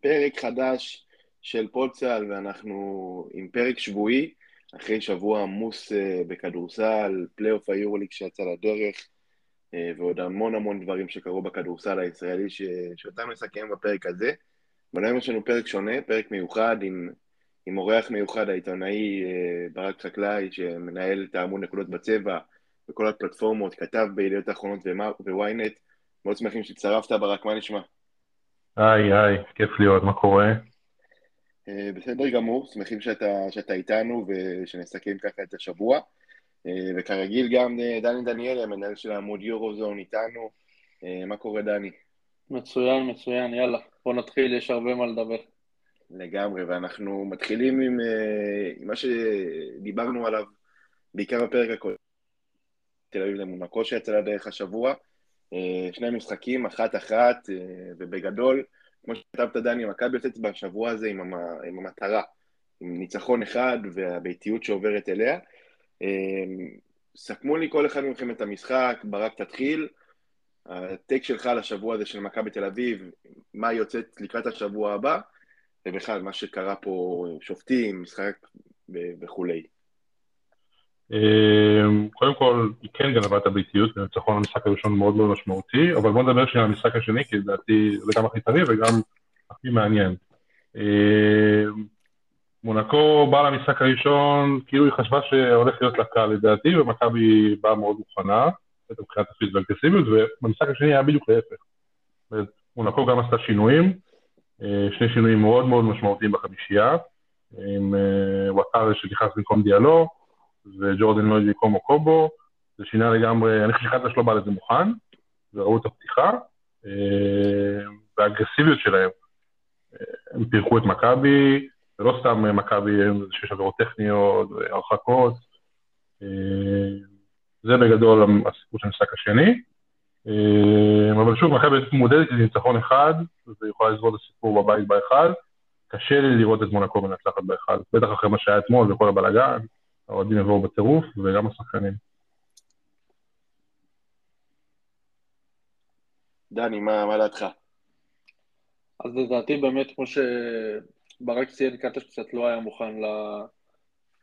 פרק חדש של פודסל, ואנחנו עם פרק שבועי, אחרי שבוע עמוס אה, בכדורסל, פלייאוף היורוליג שיצא לדרך, אה, ועוד המון המון דברים שקרו בכדורסל הישראלי ש... שאותם נסכם בפרק הזה. אבל היום יש לנו פרק שונה, פרק מיוחד עם, עם אורח מיוחד, העיתונאי אה, ברק חקלאי, שמנהל את העמוד נקודות בצבע בכל הפלטפורמות, כתב בידיעות האחרונות וויינט. מאוד שמחים שהצטרפת, ברק, מה נשמע? היי, היי, כיף להיות, מה קורה? אה, בסדר גמור, שמחים שאתה, שאתה איתנו ושנסכם ככה את השבוע. אה, וכרגיל גם אה, דני דניאלי, המנהל של העמוד יורוזון איתנו. מה קורה דני? מצוין, מצוין, יאללה, בוא נתחיל, יש הרבה מה לדבר. לגמרי, ואנחנו מתחילים עם, עם מה שדיברנו עליו בעיקר בפרק הקודם. תל אביב למונקו שיצא לדרך השבוע. שני משחקים, אחת-אחת, ובגדול, כמו שכתבת דני, מכבי יוצאת בשבוע הזה עם, המ... עם המטרה, עם ניצחון אחד והביתיות שעוברת אליה. אמ, סכמו לי כל אחד מכם את המשחק, ברק תתחיל. הטק שלך לשבוע הזה של מכבי תל אביב, מה יוצאת לקראת השבוע הבא, ובכלל מה שקרה פה, שופטים, משחק וכולי. אמ, קודם כל, היא כן גנבה את הביתיות, ניצחון המשחק הראשון מאוד מאוד משמעותי, אבל בוא נדבר שנייה על המשחק השני, כי לדעתי זה גם הכי טרי וגם הכי מעניין. אמ, מונקו באה למשחק הראשון, כאילו היא חשבה שהולך להיות לה קל לדעתי, ומכבי באה מאוד מוכנה, מבחינת הפיזית והאגרסיביות, ובמשחק השני היה בדיוק להפך. מונקו גם עשתה שינויים, אה, שני שינויים מאוד מאוד משמעותיים בחמישייה, עם אה, וואטארה שנכנס במקום דיאלוג, וג'ורדן לויד במקום קובו, זה שינה לגמרי, אני חושב שחדש לא בא לזה מוכן, וראו את הפתיחה, אה, והאגרסיביות שלהם, אה, הם פירקו את מכבי, ולא סתם מכבי שיש עבירות טכניות והרחקות, אה, זה בגדול הסיפור של המשחק השני. אבל שוב, מכבי מודדת ניצחון אחד, ויכולה לסגור את הסיפור בבית באחד. קשה לי לראות את מונקו מנצחת באחד, בטח אחרי מה שהיה אתמול וכל הבלאגן. האוהדים יבואו בטירוף, וגם השחקנים. דני, מה, מה דעתך? אז לדעתי באמת, כמו שברק ציין, קטש קצת לא היה מוכן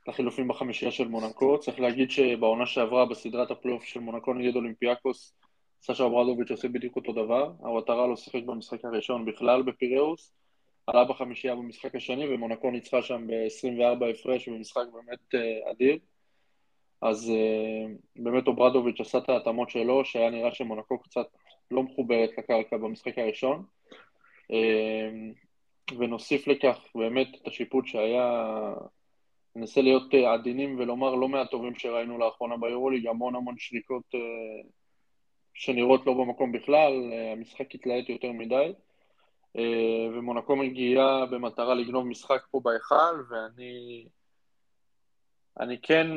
לחילופים בחמישייה של מונקו. צריך להגיד שבעונה שעברה, בסדרת הפלייאוף של מונקו נגד אולימפיאקוס, סשה אברדוביץ' עושה בדיוק אותו דבר. הוואטרה לא שיחק במשחק הראשון בכלל בפיראוס. עלה בחמישייה במשחק השני, ומונקו ניצחה שם ב-24 הפרש במשחק באמת uh, אדיר. אז uh, באמת אוברדוביץ' עשה את ההתאמות שלו, שהיה נראה שמונקו קצת לא מחוברת לקרקע במשחק הראשון. Uh, ונוסיף לכך באמת את השיפוט שהיה, ננסה להיות עדינים ולומר לא מהטובים שראינו לאחרונה ביורוליג, המון המון שריקות שנראות לא במקום בכלל, המשחק התלהט יותר מדי. אה, ומונקו מגיעה במטרה לגנוב משחק פה בהיכל, ואני אני כן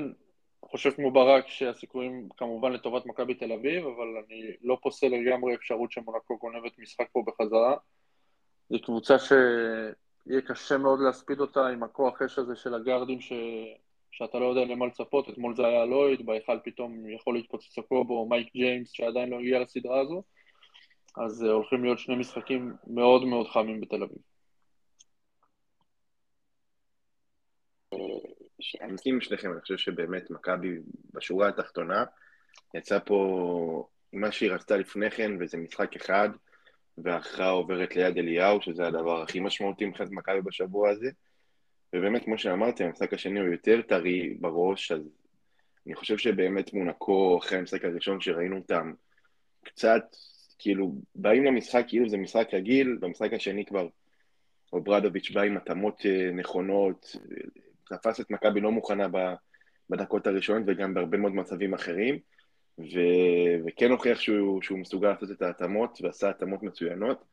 חושב כמו ברק שהסיכויים כמובן לטובת מכבי תל אביב, אבל אני לא פוסל לגמרי אפשרות שמונקו גונבת משחק פה בחזרה. זו קבוצה שיהיה קשה מאוד להספיד אותה עם הכוח אש הזה של הגארדים ש... שאתה לא יודע למה לצפות, אתמול זה היה לויד, בהיכל פתאום יכול להתפוצץ הקובו מייק ג'יימס שעדיין לא הגיע לסדרה הזו. אז אה, הולכים להיות שני משחקים מאוד מאוד חמים בתל אביב. אני מסכים עם שניכם, אני חושב שבאמת מכבי בשורה התחתונה יצא פה עם מה שהיא רצתה לפני כן, וזה משחק אחד, וההכרעה עוברת ליד אליהו, שזה הדבר הכי משמעותי מבחינת מכבי בשבוע הזה. ובאמת, כמו שאמרתי, המשחק השני הוא יותר טרי בראש, אז אני חושב שבאמת מונקו, אחרי המשחק הראשון שראינו אותם, קצת כאילו, באים למשחק כאילו זה משחק רגיל, במשחק השני כבר אוברדוביץ' בא עם התאמות אה, נכונות, תפס את מכבי לא מוכנה בדקות הראשונות וגם בהרבה מאוד מצבים אחרים, ו... וכן הוכיח שהוא, שהוא מסוגל לעשות את ההתאמות ועשה התאמות מצוינות,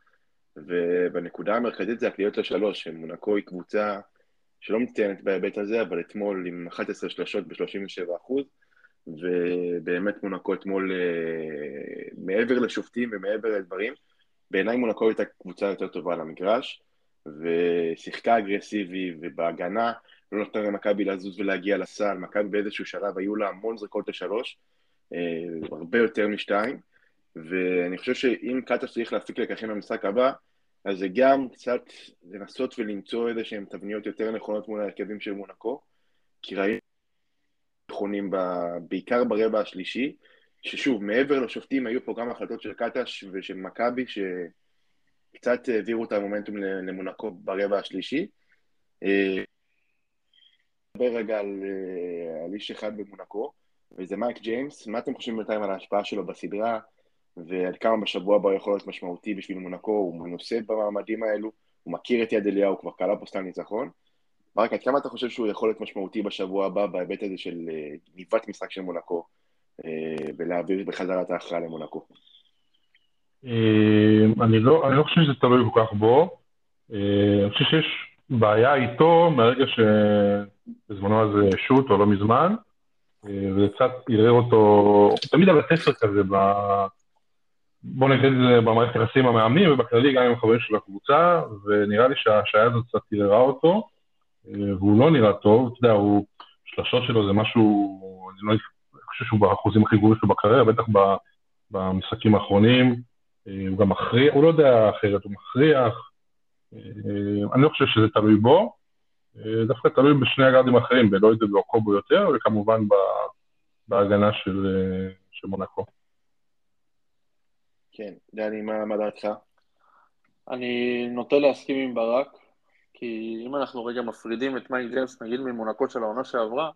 ובנקודה המרכזית זה הקליעות לשלוש, שמונקו היא קבוצה שלא מצטיינת בהיבט הזה, אבל אתמול עם 11 שלשות ב-37 אחוז, ובאמת מונקו אתמול, אה, מעבר לשופטים ומעבר לדברים, בעיניי מונקו הייתה קבוצה יותר טובה על המגרש, ושיחקה אגרסיבי, ובהגנה לא נותנה למכבי לזוז ולהגיע לסל, מכבי באיזשהו שלב היו לה המון זריקות לשלוש, אה, הרבה יותר משתיים, ואני חושב שאם קאטה צריך להפיק לקחים במשחק הבא, אז זה גם קצת לנסות ולמצוא איזה שהן תבניות יותר נכונות מול ההרכבים של מונקו, כי ראינו נכונים בעיקר ברבע השלישי, ששוב, מעבר לשופטים היו פה גם החלטות של קטש ושל מכבי, שקצת העבירו את המומנטום למונקו ברבע השלישי. אה, נדבר רגע על, אה, על איש אחד במונקו, וזה מייק ג'יימס. מה אתם חושבים בינתיים על ההשפעה שלו בסדרה, ועד כמה בשבוע הבא יכול להיות משמעותי בשביל מונקו? הוא מנוסה במעמדים האלו, הוא מכיר את יד אליהו, הוא כבר קלע פה סתם ניצחון. ברק, עד כמה אתה חושב שהוא יכול להיות משמעותי בשבוע הבא בהיבט הזה של גניבת אה, משחק של מונקו, אה, ולהעביר בחזרה את ההכרעה למונקו? אני לא, אני לא חושב שזה תלוי כל כך בו. אני חושב שיש בעיה איתו מהרגע שבזמנו הזה שוט או לא מזמן, אה, וזה קצת ערער אותו, תמיד על התפר כזה. בוא נגיד את זה במערכת היחסים המאמנים ובכללי גם עם החברים של הקבוצה, ונראה לי שההשעיה הזאת קצת ערערה אותו, אה, והוא לא נראה טוב, אתה יודע, הוא, שלשות שלו זה משהו, אני לא חושב שהוא באחוזים הכי גבוהים שלו בקריירה, בטח במשחקים האחרונים, אה, הוא גם מכריח, הוא לא יודע אחרת, הוא מכריח, אני לא חושב שזה תלוי בו, דווקא תלוי בשני הגארדים האחרים, בלויד ובאוקובו יותר, וכמובן בהגנה של, של מונקו. כן, דני, מה, מה דעתך? אני נוטה להסכים עם ברק, כי אם אנחנו רגע מפרידים את מייק ג'יימס, נגיד ממונקו של העונה שעברה,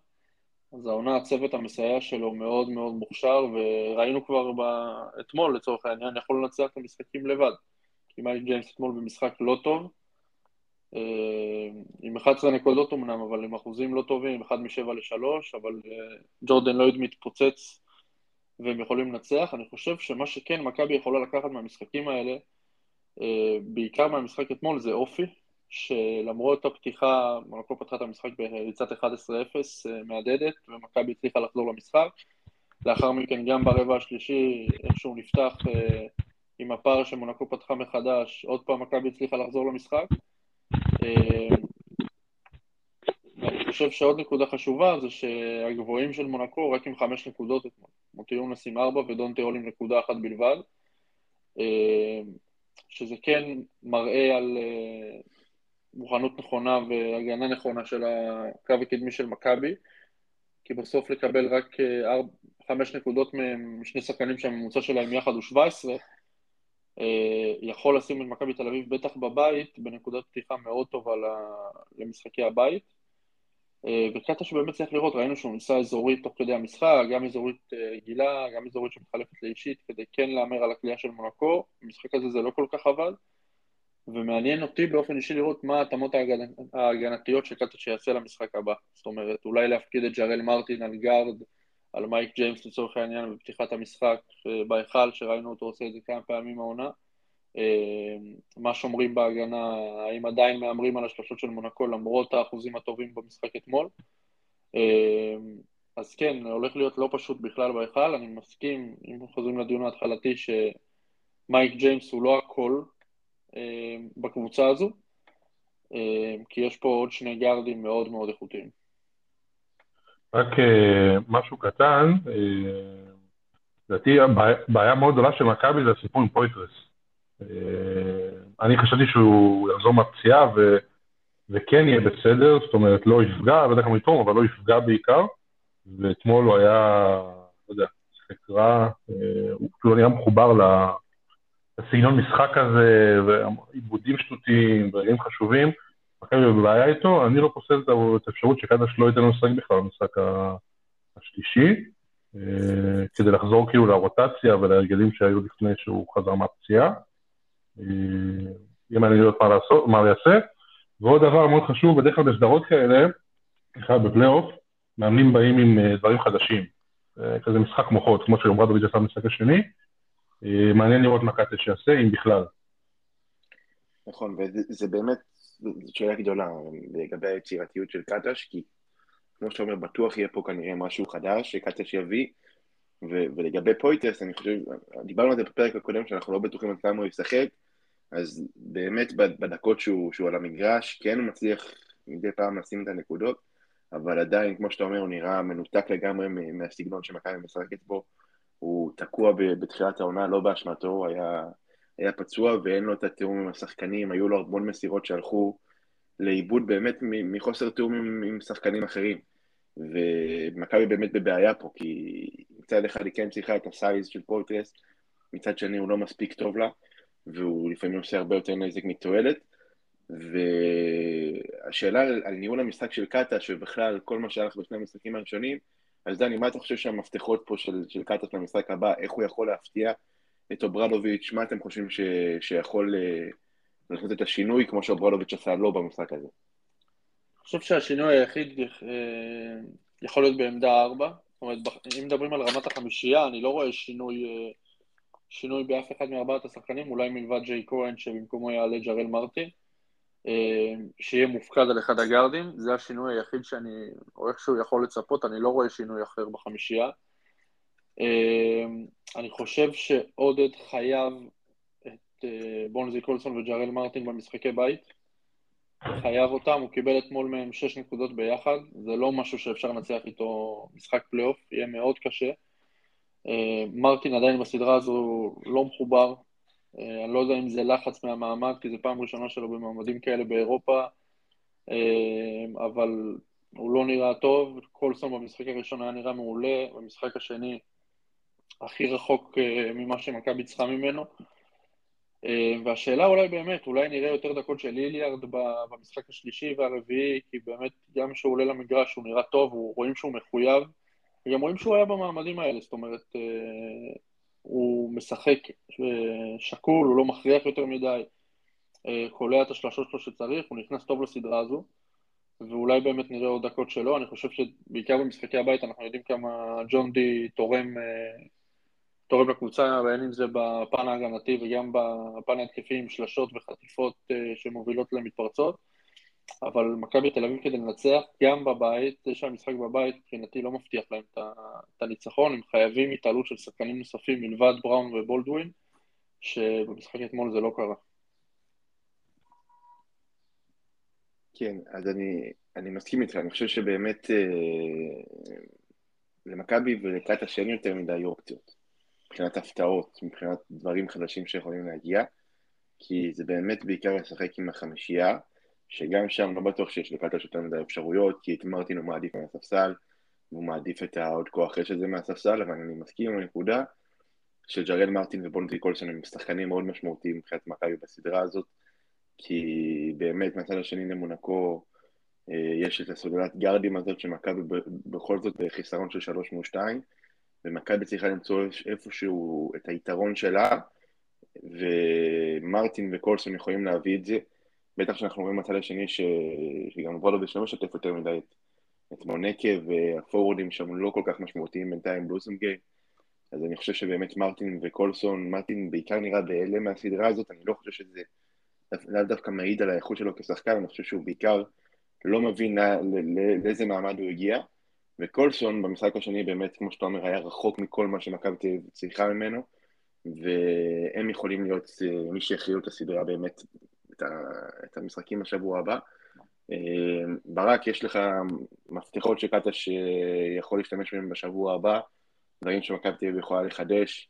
אז העונה הצוות המסייע שלו מאוד מאוד מוכשר, וראינו כבר ב... אתמול לצורך העניין, יכול לנצח את המשחקים לבד. כי מייק ג'יימס אתמול במשחק לא טוב, אה, עם 11 נקודות אמנם, אבל עם אחוזים לא טובים, 1 מ-7 ל-3, אבל אה, ג'ורדן לויד מתפוצץ והם יכולים לנצח. אני חושב שמה שכן מכבי יכולה לקחת מהמשחקים האלה, אה, בעיקר מהמשחק אתמול, זה אופי, שלמרות הפתיחה, מונקו פתחה את המשחק בריצת 11-0 מהדהדת, ומכבי הצליחה לחזור למשחק. לאחר מכן גם ברבע השלישי, איכשהו נפתח עם הפער שמונקו פתחה מחדש, עוד פעם מכבי הצליחה לחזור למשחק. אה, אני חושב שעוד נקודה חשובה זה שהגבוהים של מונקו רק עם חמש נקודות אתמול. מוטיונס עם ארבע ודון תיאול עם נקודה אחת בלבד. אה, שזה כן מראה על אה, מוכנות נכונה והגנה נכונה של הקו הקדמי של מכבי, כי בסוף לקבל רק חמש נקודות משני שחקנים שהממוצע שלהם יחד הוא 17, אה, יכול לשים את מכבי תל אביב, בטח בבית, בנקודת פתיחה מאוד טובה למשחקי הבית. אה, וקטש באמת צריך לראות, ראינו שהוא ניסה אזורית תוך כדי המשחק, גם אזורית אה, גילה, גם אזורית שמתחלפת לאישית, כדי כן להמר על הקליעה של מונקו. במשחק הזה זה לא כל כך עבד, ומעניין אותי באופן אישי לראות מה ההתאמות ההגנתיות שקטש יעשה למשחק הבא. זאת אומרת, אולי להפקיד את ג'רל מרטין על גארד, על מייק ג'יימס לצורך העניין בפתיחת המשחק בהיכל, שראינו אותו עושה את זה כמה פעמים העונה. אה, מה שומרים בהגנה, האם עדיין מהמרים על השלושות של מונקו למרות האחוזים הטובים במשחק אתמול. אה, אז כן, הולך להיות לא פשוט בכלל בהיכל, אני מסכים, אם חוזרים לדיון ההתחלתי, שמייק ג'יימס הוא לא הכל בקבוצה הזו, כי יש פה עוד שני גארדים מאוד מאוד איכותיים. רק אה, משהו קטן, אה, לדעתי בעיה מאוד גדולה של מכבי זה הסיפור עם פויטרס. אה, אני חשבתי שהוא יחזור מהפציעה ו... וכן יהיה בסדר, זאת אומרת, לא יפגע, לא יודע כמה יתרום, אבל לא יפגע בעיקר. ואתמול הוא היה, לא יודע, שיחק רע, הוא כאילו נראה מחובר לסגנון משחק הזה, ועיבודים שטותיים, ורגעים חשובים. מכבי בבעיה איתו, אני לא פוסל את האפשרות שקדש לא ייתן לו לשחק בכלל במשחק השלישי, אה, כדי לחזור כאילו לרוטציה ולהרגלים שהיו לפני שהוא חזר מהפציעה. אה, יהיה מעניין לראות מה הוא יעשה. ועוד דבר מאוד חשוב, בדרך כלל בסדרות כאלה, בכלל בפלייאוף, מאמנים באים עם אה, דברים חדשים. כזה משחק מוחות, כמו שאומרדוביץ' עשה במשחק השני. מעניין לראות מה קטש יעשה, אם בכלל. נכון, וזה באמת זאת שאלה גדולה לגבי היצירתיות של קטש, כי כמו שאתה אומר, בטוח יהיה פה כנראה משהו חדש שקטש יביא, ו- ולגבי פויטרס, אני חושב, דיברנו על זה בפרק הקודם, שאנחנו לא בטוחים עד כמה הוא ישחק, אז באמת בדקות שהוא, שהוא על המגרש, כן הוא מצליח מדי פעם לשים את הנקודות, אבל עדיין, כמו שאתה אומר, הוא נראה מנותק לגמרי מהסגנון שמכבי משחקת בו, הוא תקוע בתחילת העונה, לא באשמתו, הוא היה היה פצוע ואין לו את התיאום עם השחקנים, היו לו המון מסירות שהלכו לאיבוד באמת מחוסר תיאום עם, עם שחקנים אחרים. ומכבי באמת בבעיה פה, כי מצד אחד היא כן צריכה את ה size של פוית'רס, מצד שני הוא לא מספיק טוב לה, והוא לפעמים עושה הרבה יותר נזק מתועלת. והשאלה על, על ניהול המשחק של קטש, ובכלל כל מה שהלך בשני המשחקים הראשונים, אז דני, מה אתה חושב שהמפתחות פה של, של קטש למשחק הבא, איך הוא יכול להפתיע את אוברדוביץ', מה אתם חושבים ש, שיכול אה, לעשות את השינוי כמו שאוברדוביץ' עשה לו במשחק הזה? אני חושב שהשינוי היחיד אה, יכול להיות בעמדה 4, זאת אומרת, אם מדברים על רמת החמישייה, אני לא רואה שינוי, אה, שינוי באף אחד מארבעת השחקנים, אולי מלבד ג'יי כהן שבמקומו יעלה ג'רל מרטין. אה, שיהיה מופקד על אחד הגארדים, זה השינוי היחיד שאני, או איכשהו יכול לצפות, אני לא רואה שינוי אחר בחמישייה. אה, אני חושב שעודד חייב את אה, בונזי קולסון וג'רל מרטין במשחקי בית. חייב אותם, הוא קיבל אתמול מהם שש נקודות ביחד, זה לא משהו שאפשר לנצח איתו משחק פלייאוף, יהיה מאוד קשה. מרטין עדיין בסדרה הזו לא מחובר, אני לא יודע אם זה לחץ מהמעמד, כי זו פעם ראשונה שלו במעמדים כאלה באירופה, אה, אבל הוא לא נראה טוב. קולסון במשחק הראשון היה נראה מעולה, במשחק השני הכי רחוק אה, ממה שמכבי צריכה ממנו. והשאלה אולי באמת, אולי נראה יותר דקות של ליליארד במשחק השלישי והרביעי, כי באמת גם כשהוא עולה למגרש הוא נראה טוב, רואים שהוא מחויב, וגם רואים שהוא היה במעמדים האלה, זאת אומרת, הוא משחק אה, שקול, הוא לא מכריח יותר מדי, אה, קולע את השלשות שלו שצריך, הוא נכנס טוב לסדרה הזו, ואולי באמת נראה עוד דקות שלו. אני חושב שבעיקר במשחקי הבית אנחנו יודעים כמה ג'ון די תורם, אה, תורם לקבוצה, בין אם זה בפן ההגנתי וגם בפן ההתקפי עם שלשות וחטיפות שמובילות למתפרצות. אבל מכבי תל אביב כדי לנצח, גם בבית, זה שהמשחק בבית מבחינתי לא מבטיח להם את הניצחון, הם חייבים התעלות של שחקנים נוספים מלבד בראון ובולדווין, שבמשחק אתמול זה לא קרה. כן, אז אני, אני מסכים איתך, אני חושב שבאמת אה, למכבי ולקראת השני יותר מדי אופציות, מבחינת הפתעות, מבחינת דברים חדשים שיכולים להגיע, כי זה באמת בעיקר לשחק עם החמישייה, שגם שם לא בטוח שיש לקטש יותר מדי אפשרויות, כי את מרטין הוא מעדיף מהספסל, והוא מעדיף את העוד כוח אש הזה מהספסל, אבל אני מסכים עם הנקודה שג'רל מרטין ובונטי קולסון הם שחקנים מאוד משמעותיים מבחינת מכבי בסדרה הזאת, כי באמת מהצד השני למונקו אה, יש את הסוללת גארדים הזאת שמכבי בכל זאת בחיסרון של שלוש מול שתיים, ומכבי צריכה למצוא איפשהו את היתרון שלה, ומרטין וקולסון יכולים להביא את זה. בטח שאנחנו רואים מהצד השני ש... שגם וולוביץ' לא משתף יותר מדי את, מונקה והפורורדים שם לא כל כך משמעותיים בינתיים בלוסנגייט אז אני חושב שבאמת מרטין וקולסון, מרטין בעיקר נראה בהלם מהסדרה הזאת, אני לא חושב שזה לאו דווקא מעיד על האיכות שלו כשחקן, אני חושב שהוא בעיקר לא מבין לאיזה מעמד הוא הגיע, וקולסון במשחק השני באמת, כמו שאתה אומר, היה רחוק מכל מה שמכבי צריכה ממנו, והם יכולים להיות אה, מי שיכריעו את הסדרה באמת את המשחקים בשבוע הבא. אה, ברק, יש לך מפתחות שקטש שיכול להשתמש בהם בשבוע הבא, דברים שמכבי תל אביב יכולה לחדש.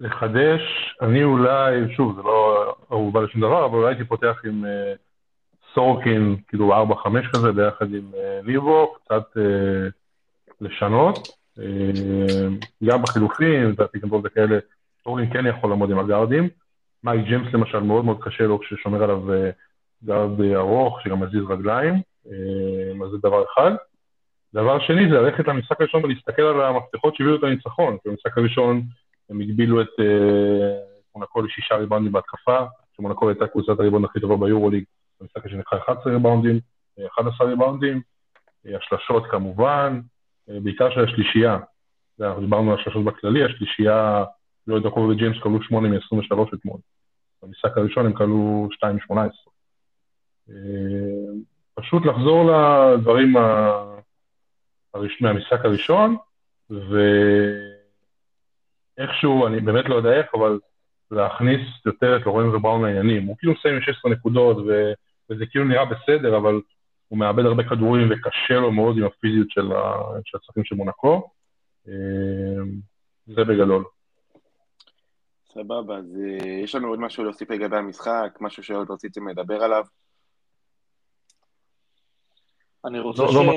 לחדש, אני אולי, שוב, זה לא ערובה לשום דבר, אבל אולי הייתי פותח עם אה, סורקין, כאילו 4-5 כזה, ביחד עם אה, ליבו, קצת לשנות. גם בחילופים, גם וכאלה, סורקין כן יכול לעמוד עם הגארדים. מייק ג'יימס למשל, מאוד מאוד קשה לו כששומר עליו אה, גארד ארוך, שגם מזיז רגליים, אה, אז זה דבר אחד. דבר שני זה ללכת למשחק הראשון ולהסתכל על המפתחות שהביאו את הניצחון. במשחק הראשון הם הגבילו את אה, מונקו לשישה ריבאונדים בהתקפה, שמונקו הייתה קבוצת הריבאונד הכי טובה ביורוליג, במשחק השני 11 ריבאונדים, 11 ריבאונדים, השלשות כמובן, בעיקר של השלישייה. אנחנו דיברנו על השלשות בכללי, השלישייה לא יודע, קובי וג'יימס כלו 8 מ-23 אתמול. במשחק הראשון הם כלו 2 מ-18. אה, פשוט לחזור לדברים מהמשחק הראשון, ואיכשהו, אני באמת לא יודע איך, אבל להכניס יותר את לורן ובראון לעניינים. הוא כאילו מסיים עם 16 נקודות, ו... וזה כאילו נראה בסדר, אבל הוא מאבד הרבה כדורים וקשה לו מאוד עם הפיזיות של הצרכים של מונקו. אה, זה בגדול. סבבה, אז אה, יש לנו עוד משהו להוסיף לגבי המשחק, משהו שעוד רציתם לדבר עליו? אני רוצה לא- ש... לא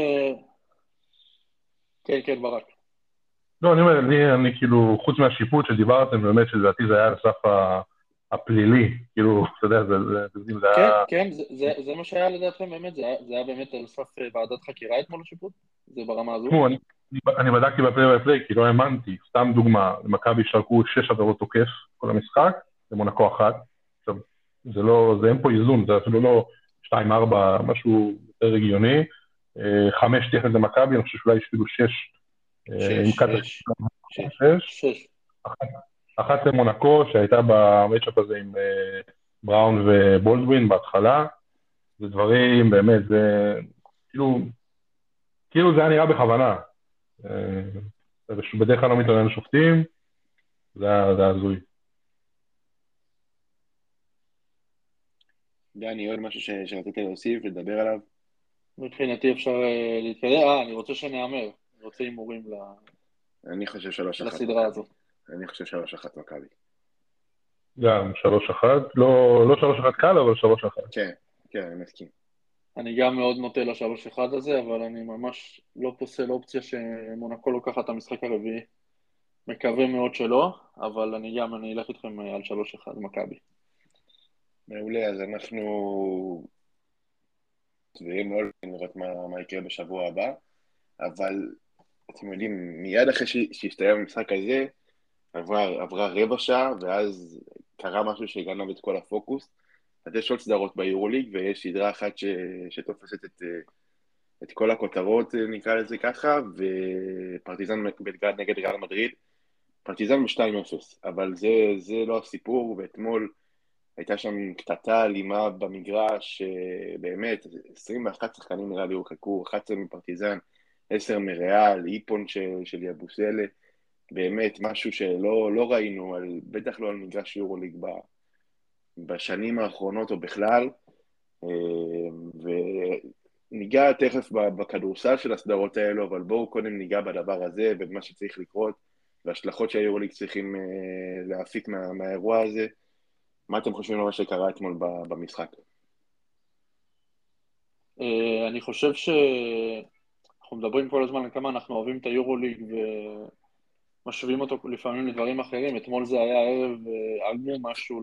כן, כן, ברק. לא, אני אומר, אני, אני כאילו, חוץ מהשיפוט שדיברתם, באמת שלדעתי זה היה על סף ה- הפלילי, כאילו, אתה יודע, זה, זה, כן. כן, זה- זה- זה מה שהיה לדעתכם באמת, זה היה- באמת על סף אה, ועדת חקירה אתמול השיפוט? זה ברמה הזו? תשמעו, אני, בדקתי בפליי בפליי, כי לא האמנתי, סתם דוגמה, למכבי שרקו שש עבירות תוקף כל המשחק, למונקו אחת. עכשיו, זה לא, זה אין פה איזון, זה אפילו לא שתיים, ארבע, משהו יותר הגיוני. אה, חמש תכף למכבי, אני חושב שאולי יש אפילו שש. אה, שש, קאטה שש, שש. אחת למונקו, שהייתה במצ'אפ הזה עם אה, בראון ובולדווין בהתחלה. זה דברים, באמת, זה כאילו, כאילו זה היה נראה בכוונה. אה, בדרך כלל לא מתעניין לשופטים, זה היה הזוי. דני, עוד משהו ש- שרצית להוסיף, לדבר עליו? מבחינתי אפשר אה, להתקדם. אה, אני רוצה שנהמר. אני רוצה הימורים ל- אני חושב שלוש אחת. לסדרה הזאת. אני חושב שלוש אחת מכבי. גם שלוש אחת, לא, לא שלוש אחת קל, אבל שלוש אחת. כן, כן, אני מסכים. אני גם מאוד נוטה לשלוש אחד הזה, אבל אני ממש לא פוסל אופציה שמונקו לוקחת את המשחק הרביעי. מקווה מאוד שלא, אבל אני גם, אני אלך איתכם אה, על שלוש אחד מכבי. מעולה, אז אנחנו צביעים מאוד לראות מה, מה יקרה בשבוע הבא, אבל אתם יודעים, מיד אחרי שהסתיים המשחק הזה, עברה, עברה רבע שעה, ואז קרה משהו שגנב את כל הפוקוס. אז יש עוד סדרות ביורוליג, ויש סדרה אחת ש, שתופסת את, אה, את כל הכותרות, אה, נקרא לזה ככה, ופרטיזן בלגרד נגד ריאל מדריד. פרטיזן ב-2-0, אבל זה, זה לא הסיפור, ואתמול הייתה שם קטטה אלימה במגרש, אה, באמת, 21 שחקנים נראה לי הורחקו, 11 מפרטיזן, 10 מריאל, איפון של, של יבוסלה, באמת משהו שלא לא ראינו, על, בטח לא על מגרש יורוליג בשנים האחרונות או בכלל, אה, וניגע תכף בכדורסל של הסדרות האלו, אבל בואו קודם ניגע בדבר הזה, במה שצריך לקרות, וההשלכות שהיורוליג צריכים אה, להפיק מה, מהאירוע הזה. מה אתם חושבים על מה שקרה אתמול במשחק? אה, אני חושב שאנחנו מדברים כל הזמן על כמה אנחנו אוהבים את היורוליג ומשווים אותו לפעמים לדברים אחרים. אתמול זה היה ערב אה, עגום משהו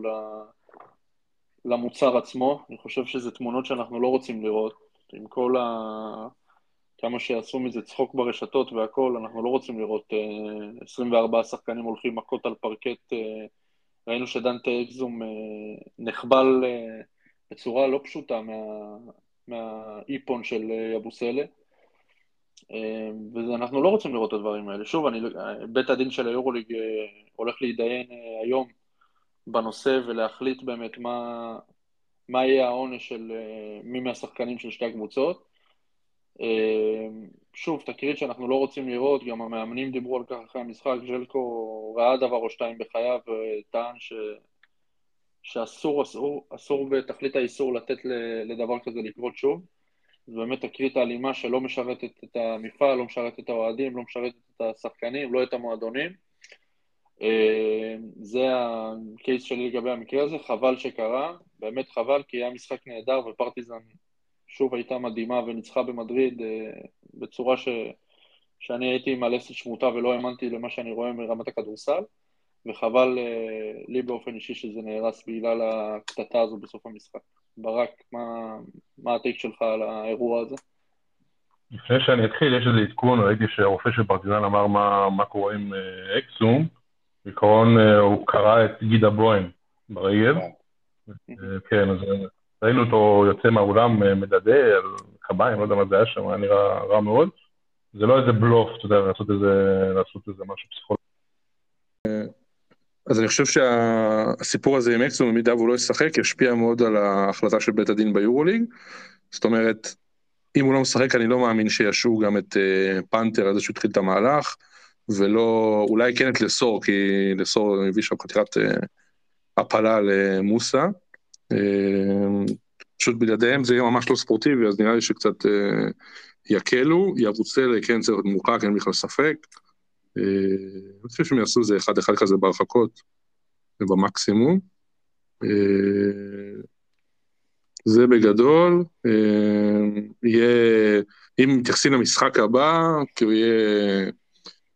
למוצר עצמו. אני חושב שזה תמונות שאנחנו לא רוצים לראות. עם כל ה... כמה שעשו מזה צחוק ברשתות והכל, אנחנו לא רוצים לראות אה, 24 שחקנים הולכים מכות על פרקט. אה, ראינו שדנטה אקזום אה, נחבל אה, בצורה לא פשוטה מה... מהאיפון של אה, יבוסלה. אה, ואנחנו לא רוצים לראות את הדברים האלה. שוב, אני, בית הדין של היורוליג אה, הולך להתדיין אה, היום בנושא ולהחליט באמת מה, מה יהיה העונש של אה, מי מהשחקנים של שתי הקבוצות. אה, שוב, תקרית שאנחנו לא רוצים לראות, גם המאמנים דיברו על כך אחרי המשחק, ז'לקו ראה דבר או שתיים בחייו וטען ש... שאסור, אסור, אסור בתכלית האיסור לתת לדבר כזה לקרות שוב. זו באמת תקרית האלימה שלא משרתת את המפעל, לא משרתת את האוהדים, לא משרתת את השחקנים, לא את המועדונים. אה, זה הקייס שלי לגבי המקרה הזה, חבל שקרה, באמת חבל, כי היה משחק נהדר ופרטיזן שוב הייתה מדהימה וניצחה במדריד אה, בצורה ש... שאני הייתי עם הלסת שמוטה ולא האמנתי למה שאני רואה מרמת הכדורסל. וחבל אה, לי באופן אישי שזה נהרס בגלל הקטטה הזו בסוף המשחק. ברק, מה, מה הטייק שלך על האירוע הזה? לפני שאני אתחיל, יש איזה עדכון, ראיתי שהרופא של פרטיזן אמר מה, מה קורה עם אה, אקסום. בעיקרון אה, הוא קרא את גידה בוהן ברגל. אה, כן, אז ראינו אותו יוצא מהאולם מדדה על קביים, לא יודע מה זה היה שם, היה נראה רע מאוד. זה לא איזה בלוף, אתה יודע, לעשות איזה, לעשות איזה משהו פסיכולוגי. אז אני חושב שהסיפור הזה עם אקסום, במידה והוא לא ישחק, ישפיע מאוד על ההחלטה של בית הדין ביורוליג. זאת אומרת, אם הוא לא משחק, אני לא מאמין שישעו גם את uh, פנתר על זה שהוא את המהלך, ולא, אולי כן את לסור, כי לסור הביא שם חתירת uh, הפלה למוסה. Uh, פשוט בלעדיהם זה יהיה ממש לא ספורטיבי, אז נראה לי שקצת uh, יקלו. יבוצל כן צריך להיות מורחק, אין בכלל ספק. אני חושב שהם יעשו איזה אחד אחד כזה בהרחקות. ובמקסימום. אה, זה בגדול, אה, יהיה, אם מתייחסים למשחק הבא, כאילו יהיה,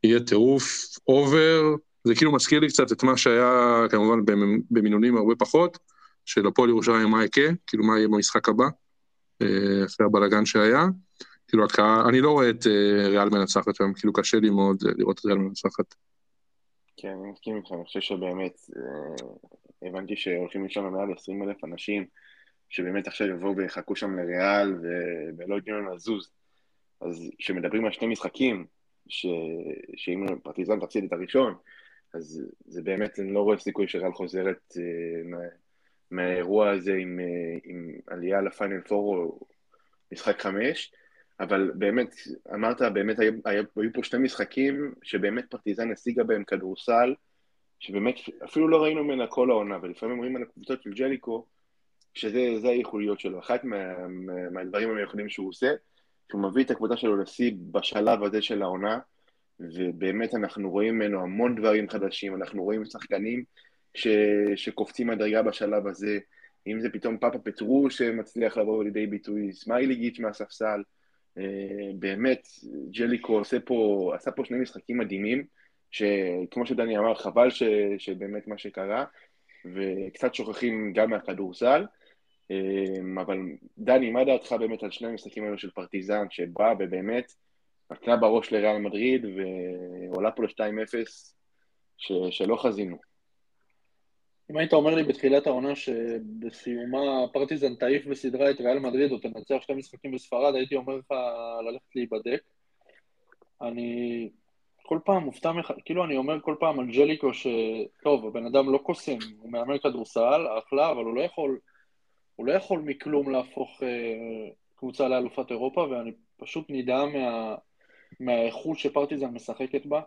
יהיה טירוף אובר, זה כאילו מזכיר לי קצת את מה שהיה כמובן במינונים הרבה פחות, של הפועל ירושלים מה יקרה, כאילו מה יהיה במשחק הבא, אה, אחרי הבלאגן שהיה. כאילו הקהל, אני לא רואה את ריאל מנצחת היום, כאילו קשה לי מאוד לראות את ריאל מנצחת. כן, אני מסכים איתך, אני חושב שבאמת, אה, הבנתי שהולכים לשם מעל 20 אלף אנשים, שבאמת עכשיו יבואו ויחכו שם לריאל ולא ייתנו להם לזוז. אז כשמדברים על שני משחקים, ש... שאם פרטיזן תפסיד את הראשון, אז זה באמת, אני לא רואה סיכוי שריאל חוזרת אה, מה... מהאירוע הזה עם, אה, עם עלייה לפיינל פור או משחק חמש. אבל באמת, אמרת, באמת היו, היו, פה שני משחקים שבאמת פרטיזן השיגה בהם כדורסל, שבאמת אפילו לא ראינו ממנה כל העונה, ולפעמים אומרים על הקבוצות של ג'ליקו, שזה הייחודיות שלו. אחת מה, מה, מהדברים המיוחדים שהוא עושה, שהוא מביא את הקבוצה שלו לשיא בשלב הזה של העונה, ובאמת אנחנו רואים ממנו המון דברים חדשים, אנחנו רואים שחקנים ש, שקופצים מדרגה בשלב הזה, אם זה פתאום פאפה פטרו שמצליח לבוא לידי ביטוי, סמיילי גיץ' מהספסל, באמת, ג'ליקו עושה פה, עשה פה שני משחקים מדהימים, שכמו שדני אמר, חבל ש, שבאמת מה שקרה, וקצת שוכחים גם מהכדורסל. אה, אבל דני, מה דעתך באמת על שני המשחקים האלו של פרטיזן, שבא ובאמת נתנה בראש לריאל מדריד ועולה פה ל-2-0 שלא חזינו? אם היית אומר לי בתחילת העונה שבסיומה פרטיזן תעיף בסדרה את ריאל מדריד או תנצח שתי משחקים בספרד, הייתי אומר לך ללכת להיבדק. אני כל פעם מופתע, מח... כאילו אני אומר כל פעם על ג'ליקו ש... טוב, הבן אדם לא קוסם, הוא מאמן כדורסל, אחלה, אבל הוא לא יכול, הוא לא יכול מכלום להפוך אה, קבוצה לאלופת אירופה, ואני פשוט נדהם מה... מהאיכות שפרטיזן משחקת בה.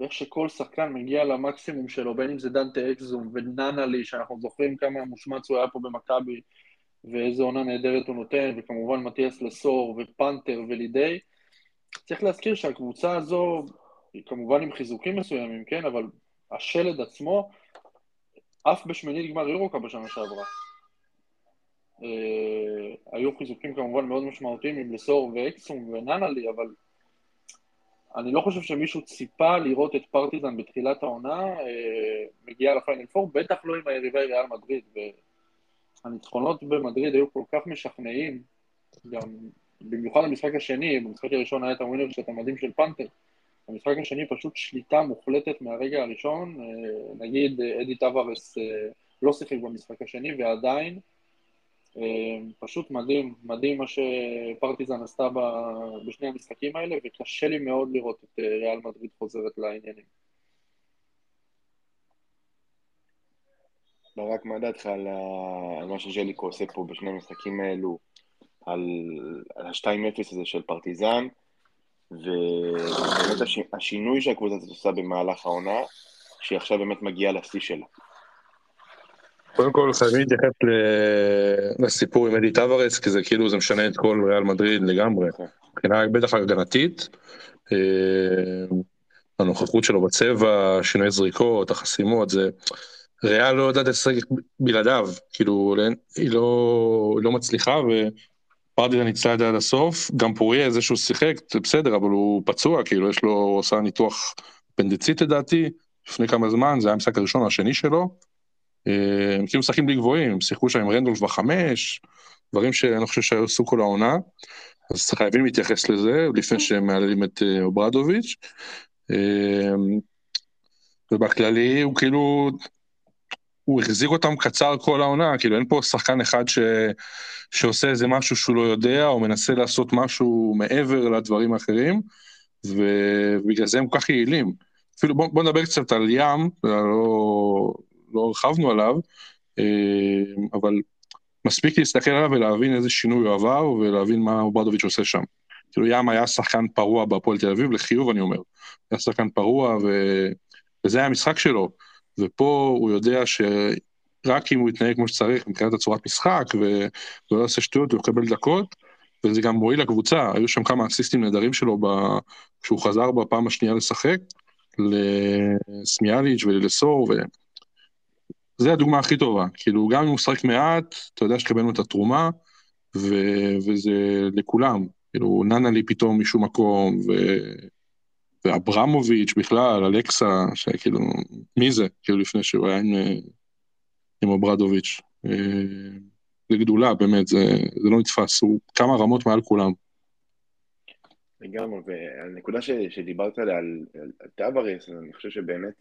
ואיך שכל שחקן מגיע למקסימום שלו, בין אם זה דנטה אקזום וננלי, שאנחנו זוכרים כמה מושמץ הוא היה פה במכבי, ואיזה עונה נהדרת הוא נותן, וכמובן מתיאס לסור, ופנתר ולידי. צריך להזכיר שהקבוצה הזו, היא כמובן עם חיזוקים מסוימים, כן, אבל השלד עצמו, אף בשמינית גמר אירוקה בשנה שעברה. אה, היו חיזוקים כמובן מאוד משמעותיים עם לסור ואקסום וננלי, אבל אני לא חושב שמישהו ציפה לראות את פרטיזן בתחילת העונה אה, מגיעה לפיינל פור, בטח לא עם היריבי ריאל מדריד. והניצחונות במדריד היו כל כך משכנעים, גם במיוחד במשחק השני, במשחק הראשון היה את הווינר של המדים של פנתר. במשחק השני פשוט שליטה מוחלטת מהרגע הראשון, אה, נגיד אדי טווארס אה, לא שיחק במשחק השני ועדיין פשוט מדהים, מדהים מה שפרטיזן עשתה בשני המשחקים האלה, וקשה לי מאוד לראות את אה, ריאל מדריד חוזרת לעניינים. ברק, מה דעתך על, מה שז'ליקו עושה פה בשני המשחקים האלו, על, על ה-2-0 הזה של פרטיזן, ובאמת הש, השינוי שהקבוצה הזאת עושה במהלך העונה, שהיא עכשיו באמת מגיעה לשיא שלה. קודם כל חייבים להתייחס לסיפור עם אדי טווארס, כי זה כאילו זה משנה את כל ריאל מדריד לגמרי, נכון. מבחינה בטח הגנתית, אה, הנוכחות שלו בצבע, שינוי זריקות, החסימות, זה... ריאל לא יודעת לשחק בלעדיו, כאילו היא לא, היא לא מצליחה ופרדידה ניצלה את זה עד הסוף, גם פוריה זה שהוא שיחק, זה בסדר, אבל הוא פצוע, כאילו יש לו, הוא עשה ניתוח אפנדצית לדעתי, לפני כמה זמן, זה היה המשחק הראשון או השני שלו, הם כאילו משחקים בלי גבוהים, הם שיחקו שם עם רנדולף בחמש, דברים שאני חושב שהיו עשו כל העונה, אז חייבים להתייחס לזה לפני שהם מעללים את אה, אוברדוביץ'. אה, ובכללי הוא כאילו, הוא החזיק אותם קצר כל העונה, כאילו אין פה שחקן אחד ש... שעושה איזה משהו שהוא לא יודע, או מנסה לעשות משהו מעבר לדברים האחרים, ובגלל זה הם כל כך יעילים. אפילו בוא, בוא נדבר קצת על ים, לא, לא הרחבנו עליו, אה, אבל מספיק להסתכל עליו ולהבין איזה שינוי הוא עבר ולהבין מה אוברדוביץ' עושה שם. כאילו ים היה שחקן פרוע בהפועל תל אביב, לחיוב אני אומר. היה שחקן פרוע ו... וזה היה המשחק שלו. ופה הוא יודע שרק אם הוא יתנהג כמו שצריך מבחינת הצורת משחק. ולא יעשה שטויות הוא יקבל דקות, וזה גם מועיל לקבוצה, היו שם כמה אסיסטים נהדרים שלו ב... כשהוא חזר בפעם השנייה לשחק, לסמיאליץ' וללסור, ו... זה הדוגמה הכי טובה. כאילו, גם אם הוא משחק מעט, אתה יודע שקיבלנו את התרומה, ו... וזה לכולם. כאילו, ננלי פתאום משום מקום, ו... ואברמוביץ' בכלל, אלכסה, שכאילו, מי זה? כאילו, לפני שהוא היה עם, עם אברדוביץ'. זה גדולה, באמת, זה, זה לא נתפס, הוא כמה רמות מעל כולם. לגמרי, והנקודה ש, שדיברת עליה, על, על, על טווארס, אני חושב שבאמת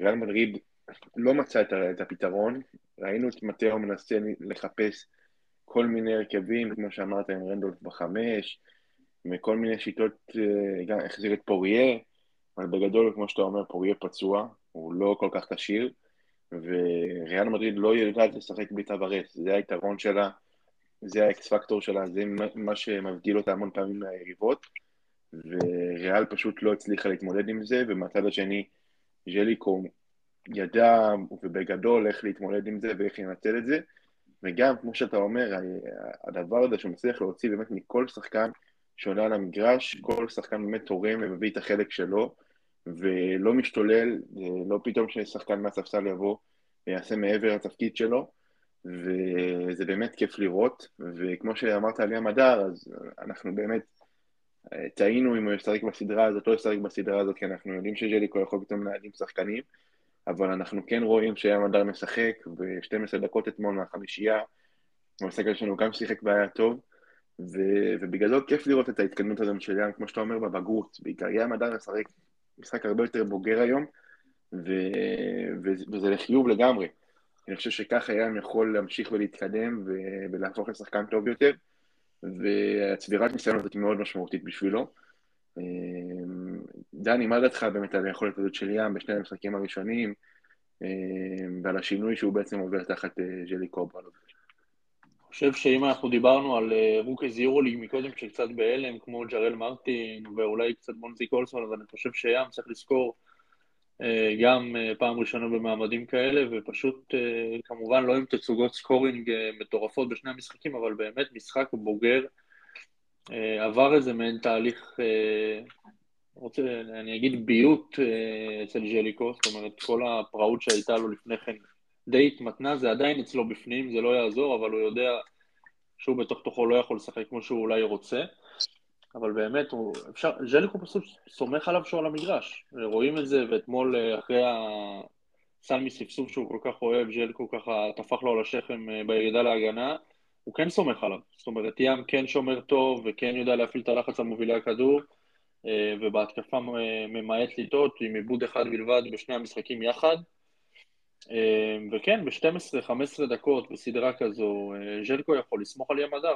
ריאל מדריד לא מצא את, הפתרון, ראינו את מטאו מנסה לחפש כל מיני הרכבים, כמו שאמרת, עם רנדולף בחמש, וכל מיני שיטות, אה, גם החזיר את פוריה, אבל בגדול, כמו שאתה אומר, פוריה פצוע, הוא לא כל כך כשיר, וריאל מדריד לא יודעת לשחק בלי טווארס, זה היתרון שלה, זה האקס פקטור שלה, זה מה שמבדיל אותה המון פעמים מהיריבות, וריאל פשוט לא הצליחה להתמודד עם זה, ומהצד השני, ז'ליקו ידע ובגדול איך להתמודד עם זה ואיך לנצל את זה, וגם, כמו שאתה אומר, הדבר הזה שהוא מצליח להוציא באמת מכל שחקן שעולה על המגרש, כל שחקן באמת תורם ומביא את החלק שלו, ולא משתולל, לא פתאום ששחקן מהספסל יבוא ויעשה מעבר לתפקיד שלו, וזה באמת כיף לראות, וכמו שאמרת על ים הדר, אז אנחנו באמת טעינו אם הוא ישחק בסדרה הזאת, לא ישחק בסדרה הזאת, כי אנחנו יודעים שג'ליקו יכול פתאום להדהים שחקנים, אבל אנחנו כן רואים שים הדר משחק, ב-12 דקות אתמול מהחמישייה, המשחק שלנו גם שיחק והיה טוב, ו, ובגדול כיף לראות את ההתקדמות הזאת של ים, כמו שאתה אומר, בבגרות, בעיקר ים הדר משחק משחק הרבה יותר בוגר היום, ו, ו, וזה לחיוב לגמרי. אני חושב שככה ים יכול להמשיך ולהתקדם ולהפוך לשחקן טוב יותר, והצבירת ניסיון הזאת מאוד משמעותית בשבילו. אמ, דני, מה דעתך באמת על היכולת הזאת של ים בשני המשחקים הראשונים, אמ, ועל השינוי שהוא בעצם עובר תחת אה, ג'לי קוברלוביץ'? אני חושב שאם אנחנו דיברנו על אה, רוקז יורוליג מקודם שקצת בהלם, כמו ג'רל מרטין ואולי קצת בונזי קולסון, אז אני חושב שים צריך לזכור אה, גם פעם ראשונה במעמדים כאלה, ופשוט כמובן לא עם תצוגות סקורינג מטורפות בשני המשחקים, אבל באמת משחק בוגר עבר איזה מעין תהליך, אה, רוצה, אני אגיד ביות אה, אצל ז'ליקו, זאת אומרת כל הפראות שהייתה לו לפני כן די התמתנה, זה עדיין אצלו בפנים, זה לא יעזור, אבל הוא יודע שהוא בתוך תוכו לא יכול לשחק כמו שהוא אולי רוצה, אבל באמת, הוא, אפשר, ז'ליקו פשוט סומך עליו שהוא על המגרש, רואים את זה, ואתמול אחרי הסל מספסוף שהוא כל כך אוהב, ז'ליקו ככה טפח לו על השכם בירידה להגנה, הוא כן סומך עליו. זאת אומרת, ים כן שומר טוב וכן יודע להפעיל את הלחץ על מובילי הכדור, אה, ובהתקפה ממעט לטעות עם עיבוד אחד בלבד בשני המשחקים יחד. אה, וכן, ב-12-15 דקות בסדרה כזו, אה, ז'לקו יכול לסמוך על ים הדר.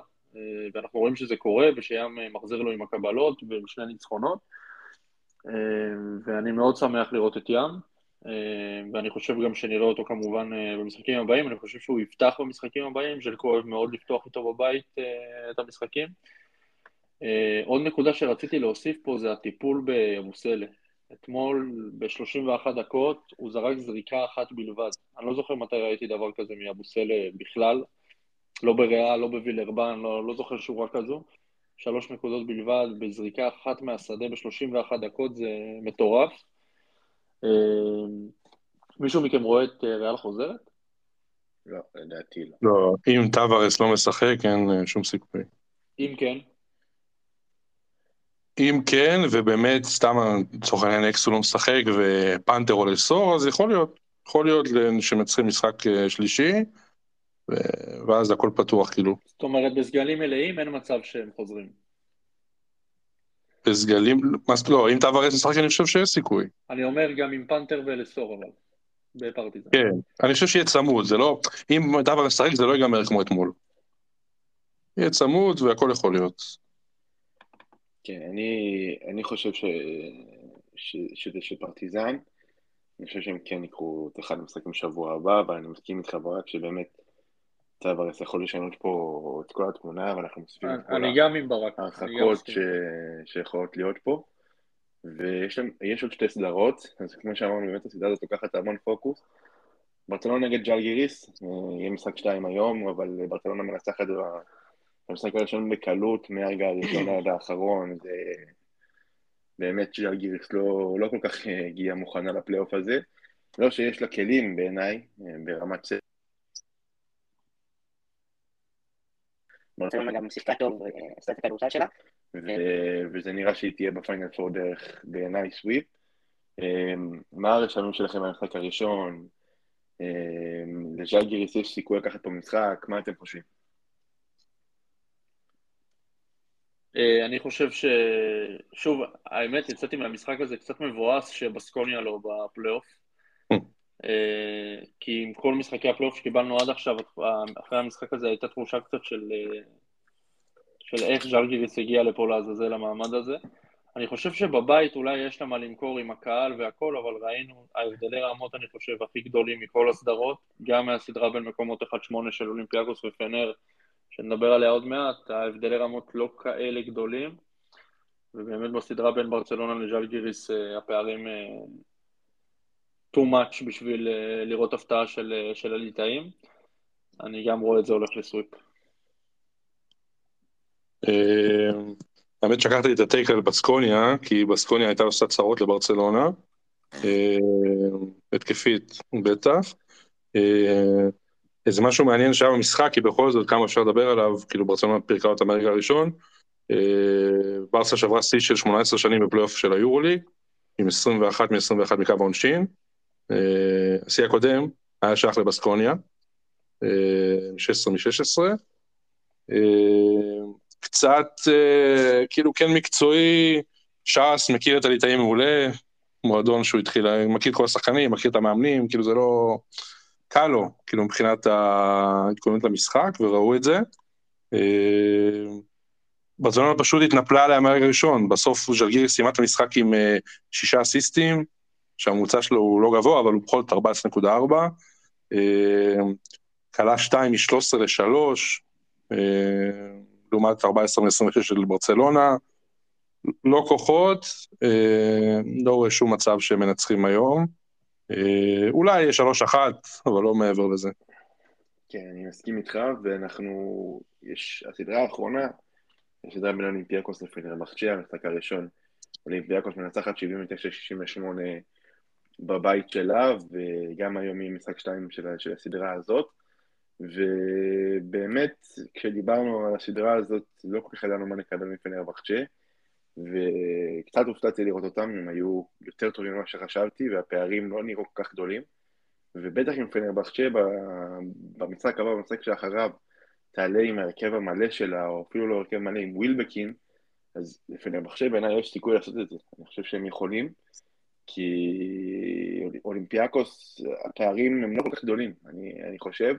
ואנחנו רואים שזה קורה ושים מחזיר לו עם הקבלות ושני ניצחונות. ואני מאוד שמח לראות את ים. אה, ואני חושב גם שנראה אותו כמובן אה, במשחקים הבאים, אני חושב שהוא יפתח במשחקים הבאים, ז'לקו אוהב מאוד לפתוח איתו בבית אה, את המשחקים. עוד נקודה שרציתי להוסיף פה זה הטיפול באבוסלה. אתמול ב-31 דקות הוא זרק זריקה אחת בלבד. אני לא זוכר מתי ראיתי דבר כזה מאבוסלה בכלל, לא בריאה, לא בווילרבן, לא, לא זוכר שורה כזו. שלוש נקודות בלבד בזריקה אחת מהשדה ב-31 דקות זה מטורף. אמ, מישהו מכם רואה את אה, ריאל חוזרת? לא, לדעתי לא. לא, אם טווארס לא משחק, אין אה, שום סיכוי. אם כן? אם כן, ובאמת, סתם לצורך העניין אקסו לא משחק ופנתר עולה סור, אז יכול להיות. יכול להיות שמנצחים משחק אה, שלישי, ואז הכל פתוח כאילו. זאת אומרת, בסגלים מלאים אין מצב שהם חוזרים. בסגלים, מה זאת לא, אם טבארס משחק אני חושב שיש סיכוי. אני אומר גם עם פאנטר ולסור אבל, בפרטיזן. כן, אני חושב שיהיה צמוד, זה לא, אם טבארס משחק זה לא ייגמר כמו אתמול. יהיה צמוד והכל יכול להיות. כן, אני, אני חושב ש, ש, שזה של פרטיזן, אני חושב שהם כן יקחו את אחד המשחקים בשבוע הבא, אבל אני מסכים איתך ברק שבאמת טווארס יכול לשנות פה את כל התמונה, ואנחנו מוסיפים את כל ההרחקות שיכולות להיות פה. ויש עוד שתי סדרות, אז כמו שאמרנו, באמת הסדרה הזאת לוקחת המון פוקוס. ברצלונה נגד ג'אל גיריס, אה, יהיה משחק שתיים היום, אבל ברצלונה מנצחת במשחק הראשון בקלות, מהרגע הראשון עד האחרון, זה באמת ג'אל גיריס לא, לא כל כך הגיעה מוכנה לפלייאוף הזה. לא שיש לה כלים בעיניי, ברמת סט. ברצלונה גם שיחקה טוב, עשתה את הכדורסל שלה. וזה נראה שהיא תהיה בפיינל פור דרך בעיניי סוויפ. מה הרשמים שלכם במשחק הראשון? לז'לגיריס יש סיכוי לקחת פה משחק, מה אתם חושבים? אה, אני חושב ש... שוב, האמת, יצאתי מהמשחק הזה קצת מבואס שבסקוניה לא בפלייאוף. אה, כי עם כל משחקי הפלייאוף שקיבלנו עד עכשיו, אחרי המשחק הזה הייתה תחושה קצת של, אה, של איך ז'לגיריס הגיע לפה לעזאזל המעמד הזה. אני חושב שבבית אולי יש לה מה למכור עם הקהל והכל, אבל ראינו ההבדלי רמות, אני חושב, הכי גדולים מכל הסדרות, גם מהסדרה בין מקומות 1-8 של אולימפיאקוס ופנר, שנדבר עליה עוד מעט, ההבדלי רמות לא כאלה גדולים, ובאמת בסדרה בין ברצלונה לז'לגיריס אה, הפערים too much בשביל אה, לראות הפתעה של, של הליטאים. אני גם רואה את זה הולך לסוויפ. האמת שקחתי את הטייק על בסקוניה, כי בסקוניה הייתה עושה צרות לברצלונה, התקפית בטח. איזה משהו מעניין שהיה במשחק, כי בכל זאת כמה אפשר לדבר עליו, כאילו ברצלונה פירקה אותה מהרגע הראשון. אה, ברסה שברה שיא של 18 שנים בפלייאוף של היורוליג, עם 21 מ-21 מקו העונשין. אה, השיא הקודם היה שייך לבסקוניה, 16 מ-16. קצת, אה, כאילו כן מקצועי, ש"ס מכיר את הליטאים מעולה, מועדון שהוא התחיל, מכיר כל השחקנים, מכיר את המאמנים, כאילו זה לא... קל לו, כאילו מבחינת ההתכוננות למשחק, וראו את זה. אה, ברצלונה פשוט התנפלה עליה מהרגע הראשון, בסוף ז'לגירי סיימה את המשחק עם אה, שישה אסיסטים, שהממוצע שלו הוא לא גבוה, אבל הוא בכל זאת 14.4. כלה 2 מ-13 ל-3, לעומת 14 מ-26 של ברצלונה. לא כוחות, אה, לא רואה שום מצב שהם מנצחים היום. אה, אולי יהיה שלוש אחת, אבל לא מעבר לזה. כן, אני מסכים איתך, ואנחנו, יש, הסדרה האחרונה, הסדרה בין אולימפיאקוס לפנרבחצ'ה, המשחק הראשון, אולימפיאקוס מנצחת 79-68 בבית שלה, וגם היום היא משחק שתיים של, של הסדרה הזאת. ובאמת, כשדיברנו על הסדרה הזאת, לא כל כך ידענו מה נקבל מפנרבחצ'ה. וקצת הופתעתי לראות אותם, הם היו יותר טובים ממה שחשבתי, והפערים לא נראו כל כך גדולים. ובטח עם פנרבחצ'ה במשחק הבא, במשחק שאחריו, תעלה עם ההרכב המלא שלה, או אפילו לא הרכב מלא עם ווילבקין, אז לפנרבחצ'ה בעיניי יש סיכוי לעשות את זה. אני חושב שהם יכולים, כי אולימפיאקוס, הפערים הם לא כל כך גדולים, אני, אני חושב.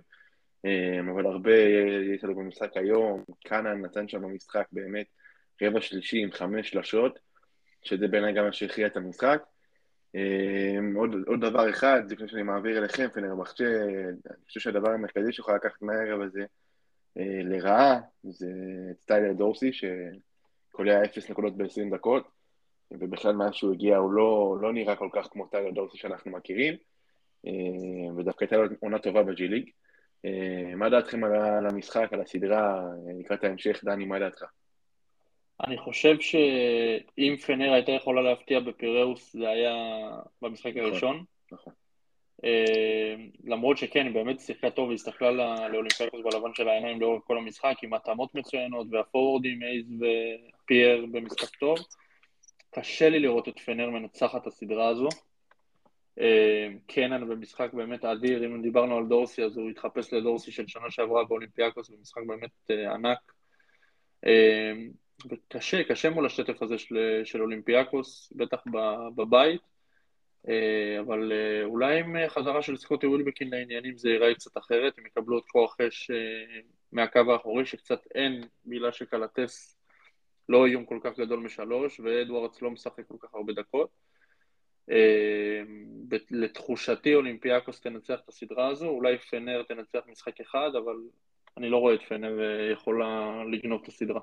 אבל הרבה יש לנו במשחק היום, קאנן נתן שם במשחק באמת רבע שלישי עם חמש שלשות, שזה בעיניי גם מה שהכריע את המשחק. אמ, עוד, עוד דבר אחד, לפני שאני מעביר אליכם, פנרבחצ'ה, אני חושב שהדבר המרכזי שיכול לקחת מהערב הזה אה, לרעה, זה סטיילר דורסי, שקולע אפס נקודות ב-20 דקות, ובכלל מאז שהוא הגיע הוא לא, לא נראה כל כך כמו טיילר דורסי שאנחנו מכירים, אה, ודווקא הייתה לו עונה טובה בג'י ליג. אה, מה דעתכם על המשחק, על הסדרה, לקראת ההמשך, דני, מה דעתך? אני חושב שאם פנר הייתה יכולה להפתיע בפיראוס זה היה במשחק נכון, הראשון. נכון. אה, למרות שכן, היא באמת שיחקה טוב, היא הסתכלה לאולימפיאקוס בלבן של העיניים לאורך כל המשחק, עם התאמות מצוינות, והפורורדים, אייז ופייר במשחק טוב. קשה לי לראות את פנר מנצחת את הסדרה הזו. אה, קנן במשחק באמת אדיר, אם דיברנו על דורסי, אז הוא התחפש לדורסי של שנה שעברה באולימפיאקוס, במשחק באמת אה, ענק. קשה, קשה מול השטף הזה של, של אולימפיאקוס, בטח בבית, אה, אבל אה, אולי עם חזרה של סקוטי ווילבקין לעניינים זה ייראה קצת אחרת, הם יקבלו את כוח אש אה, מהקו האחורי, שקצת אין מילה שקלטס לא איום כל כך גדול משלוש, ואדוארדס לא משחק כל כך הרבה דקות. לתחושתי אולימפיאקוס תנצח את הסדרה הזו, אולי פנר תנצח משחק אחד, אבל אני לא רואה את פנר יכולה לגנוב את הסדרה.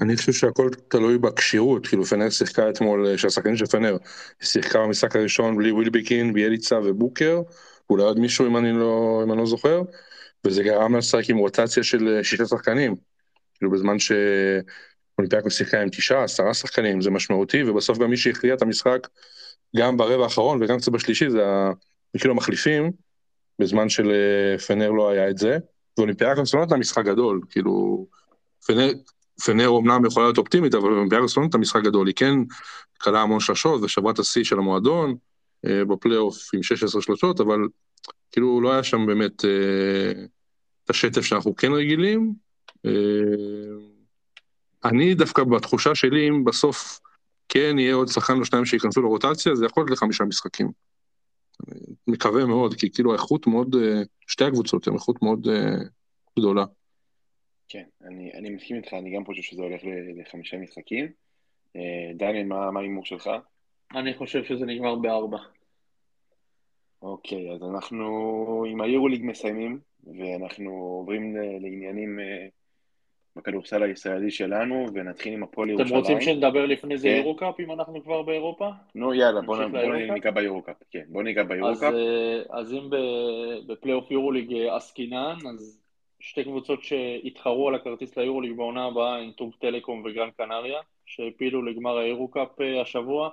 אני חושב שהכל תלוי בכשירות, כאילו פנר שיחקה אתמול, אה, שהשחקנים של פנר שיחקה במשחק הראשון בלי ווילבקין, ביאליצה ובוקר, אולי עוד מישהו אם אני לא, אם אני לא זוכר, וזה גרם לשחק עם רוטציה של אה, שישה שחקנים, כאילו בזמן שאולימפיאקוס שיחקה עם תשעה, עשרה שחקנים, זה משמעותי, ובסוף גם מי שהכריע את המשחק גם ברבע האחרון וגם קצת בשלישי, זה כאילו המחליפים, בזמן של אה, לא היה את זה, ואולימפיאקוס לא נתנה משחק גדול, כאילו, פנר, פנר אומנם יכולה להיות אופטימית, אבל אולימפיאקוס לא נתנה משחק גדול, היא כן כלה המון שלשות ושברה את השיא של המועדון אה, בפלייאוף עם 16 שלשות, אבל כאילו לא היה שם באמת אה, את השטף שאנחנו כן רגילים. אה, אני דווקא בתחושה שלי, אם בסוף כן יהיה עוד שחקן או שניים שייכנסו לרוטציה, זה יכול להיות לחמישה משחקים. מקווה מאוד, כי כאילו האיכות מאוד, אה, שתי הקבוצות הן איכות מאוד אה, גדולה. כן, אני, אני מסכים איתך, אני גם חושב שזה הולך לחמישה משחקים. דניאל, מה ההימור שלך? אני חושב שזה נגמר בארבע. אוקיי, אז אנחנו עם היורוליג מסיימים, ואנחנו עוברים לעניינים בכדורסל הישראלי שלנו, ונתחיל עם הפועל אתם ירושלים. רוצים שנדבר לפני זה כן. יורו-קאפ, אם אנחנו כבר באירופה? נו, יאללה, בוא? ניגע ביורו-קאפ. כן, בוא ניגע ביורו-קאפ. אה, אז אם בפלייאוף יורוליג אה, עסקינן, אז שתי קבוצות שהתחרו על הכרטיס ליורוליג בעונה הבאה הן טורק טלקום וגרן קנריה, שהעפילו לגמר היורו-קאפ אה, השבוע.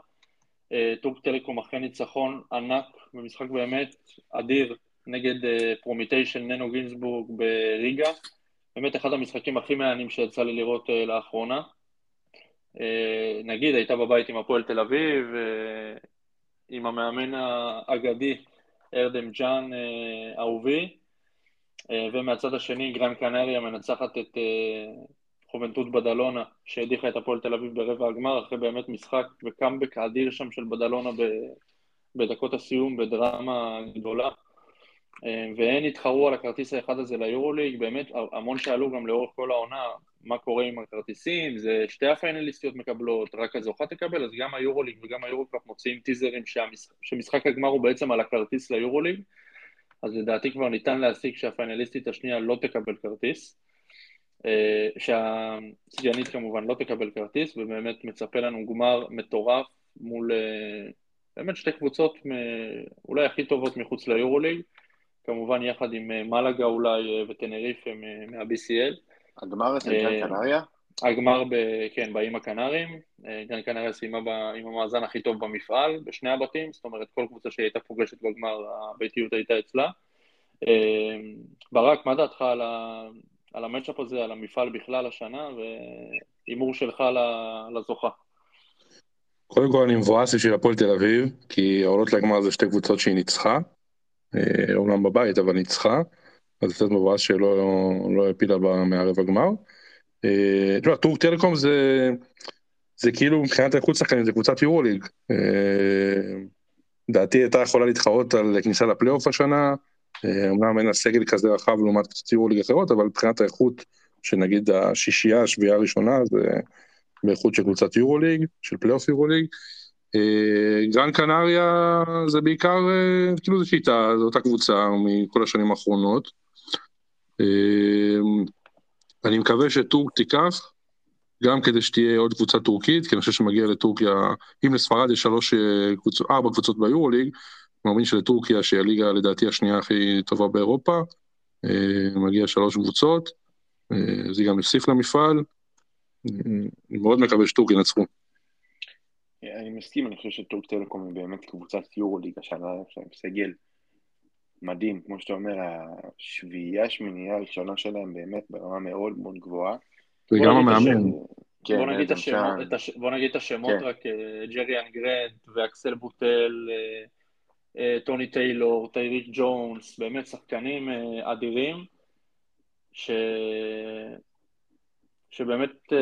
טורק טלקום אחרי ניצחון ענק במשחק באמת אדיר נגד פרומיטיי של ננו גינזבורג בריגה. באמת אחד המשחקים הכי מעניינים שיצא לי לראות אה, לאחרונה. אה, נגיד הייתה בבית עם הפועל תל אביב, אה, עם המאמן האגדי ארדם ג'אן אה, אהובי, אה, ומהצד השני גרן קנריה מנצחת את חובנטות בדלונה שהדיחה את הפועל תל אביב ברבע הגמר אחרי באמת משחק וקאמבק אדיר שם של בדלונה בדקות הסיום בדרמה גדולה והן התחרו על הכרטיס האחד הזה ליורוליג, באמת המון שאלו גם לאורך כל העונה מה קורה עם הכרטיסים, זה שתי הפיינליסטיות מקבלות, רק הזוכה תקבל, אז גם היורוליג וגם היורוקאפ מוציאים טיזרים שהמשחק, שמשחק הגמר הוא בעצם על הכרטיס ליורוליג, אז לדעתי כבר ניתן להסיק שהפיינליסטית השנייה לא תקבל כרטיס, אה, שהסגנית כמובן לא תקבל כרטיס, ובאמת מצפה לנו גמר מטורף מול אה, באמת שתי קבוצות אולי הכי טובות מחוץ ליורוליג, כמובן יחד עם אה, מלאגה אולי אה, וטנריפה מה- מה-BCL. הגמר אצל אה, גרן קנריה? הגמר, ב, כן, באיים הקנרים, אה, גרן קנריה סיימה ב, עם המאזן הכי טוב במפעל, בשני הבתים, זאת אומרת כל קבוצה שהיא הייתה פוגשת בגמר, הביתיות הייתה אצלה. אה, ברק, מה דעתך על, ה, על המצ'אפ הזה, על המפעל בכלל השנה, והימור שלך לזוכה? קודם כל אני מבואס בשביל הפועל תל אביב, כי העולות לגמר זה שתי קבוצות שהיא ניצחה, אה, אומנם בבית אבל ניצחה, אז קצת מבואס שלא לא העפילה בה מהרבע גמר. אה, תשמע, טורק טלקום זה, זה כאילו מבחינת האיכות שחקנים זה קבוצת יורוליג. אה, לדעתי הייתה יכולה להתחרות על כניסה לפלייאוף השנה, אה, אמנם אין לה סגל כזה רחב לעומת קבוצות יורוליג אחרות, אבל מבחינת האיכות שנגיד השישייה, השביעייה הראשונה, זה באיכות של קבוצת יורוליג, של פלייאוף יורוליג. אה, גרן קנריה זה בעיקר, אה, כאילו זו שיטה, זו אותה קבוצה מכל השנים האחרונות. אה, אני מקווה שטורק תיקח, גם כדי שתהיה עוד קבוצה טורקית, כי אני חושב שמגיע לטורקיה, אם לספרד יש שלוש קבוצות, ארבע קבוצות ביורוליג, אני מאמין שלטורקיה, שהיא הליגה לדעתי השנייה הכי טובה באירופה, מגיע שלוש קבוצות, זה גם יוסיף למפעל, אני מאוד מקווה שטורק ינצחו. אני מסכים, אני חושב שטורק טלקום היא באמת קבוצת יורוליג השנה, יש להם סגל מדהים, כמו שאתה אומר, השביעייה, השמינייה הראשונה שלהם באמת ברמה מאוד מאוד גבוהה. וגם בוא נגיד המאמן, כן, בוא, נגיד את השמות, שם. את הש... בוא נגיד את השמות כן. רק, אה, ג'ריאן גרנט ואקסל בוטל, אה, אה, טוני טיילור, טייריק ג'ונס, באמת שחקנים אדירים, ש... שבאמת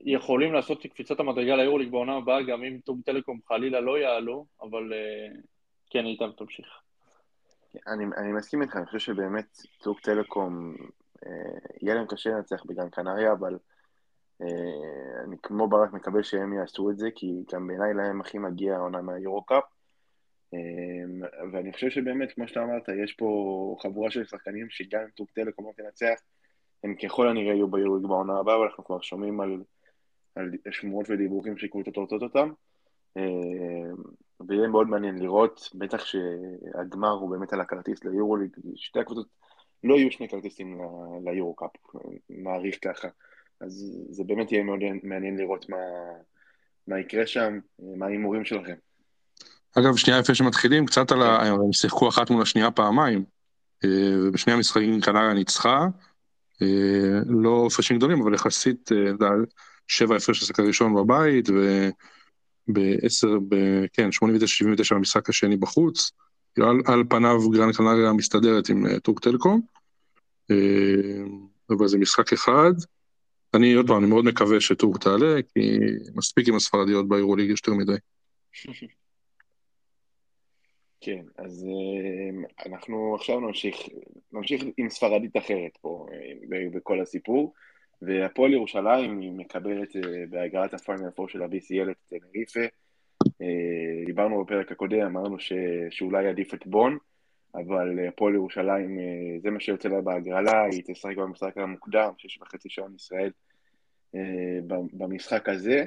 יכולים לעשות קפיצת המדרגה ליורוליג בעונה הבאה, גם אם טורק טלקום חלילה לא יעלו, אבל אה, כן, איתם תמשיך. אני, אני מסכים איתך, אני חושב שבאמת טורק טלקום, אה, יהיה להם קשה לנצח בגן קנריה, אבל אה, אני כמו ברק מקווה שהם יעשו את זה, כי גם בעיניי להם הכי מגיע העונה מהיורו-קאפ. ואני חושב שבאמת, כמו שאתה אמרת, יש פה חבורה של שחקנים שגם אם טלקום לא תנצח, הם ככל הנראה יהיו ביורוליג בעונה הבאה, אבל אנחנו כבר שומעים על, על שמועות ודיבורים שקבוצות רוצות אותם. אה, ויהיה מאוד מעניין לראות, בטח שהגמר הוא באמת על הכרטיס ליורוליג, שתי הקבוצות, לא יהיו שני כרטיסים ליורו-קאפ, מעריך ככה, אז זה באמת יהיה מאוד מעניין לראות מה, מה יקרה שם, מה ההימורים שלכם. אגב, שנייה לפני שמתחילים, קצת על ה... הם שיחקו אחת מול השנייה פעמיים, אה, ובשני המשחקים קנריה ניצחה, אה, לא הפרשים גדולים, אבל יחסית אה, שבע הפרש לשחק הראשון בבית, וב-10, כן, 89-79 במשחק השני בחוץ. על, על פניו גרן קנריה מסתדרת עם טורק טלקום, אבל זה משחק אחד. אני עוד פעם, אני מאוד מקווה שטורק תעלה, כי מספיק עם הספרדיות ביורוליג, יש יותר מדי. כן, אז אה, אנחנו עכשיו נמשיך, נמשיך עם ספרדית אחרת פה אה, בכל הסיפור, והפועל ירושלים היא מקבלת אה, בהגרלת הפיינל פור של ה-BCL את טנריפה. דיברנו בפרק הקודם, אמרנו ש... שאולי עדיף את בון, אבל הפועל ירושלים, זה מה שיוצא לה בהגרלה, היא תשחק במשחק המוקדם, שש וחצי שעון ישראל במשחק הזה.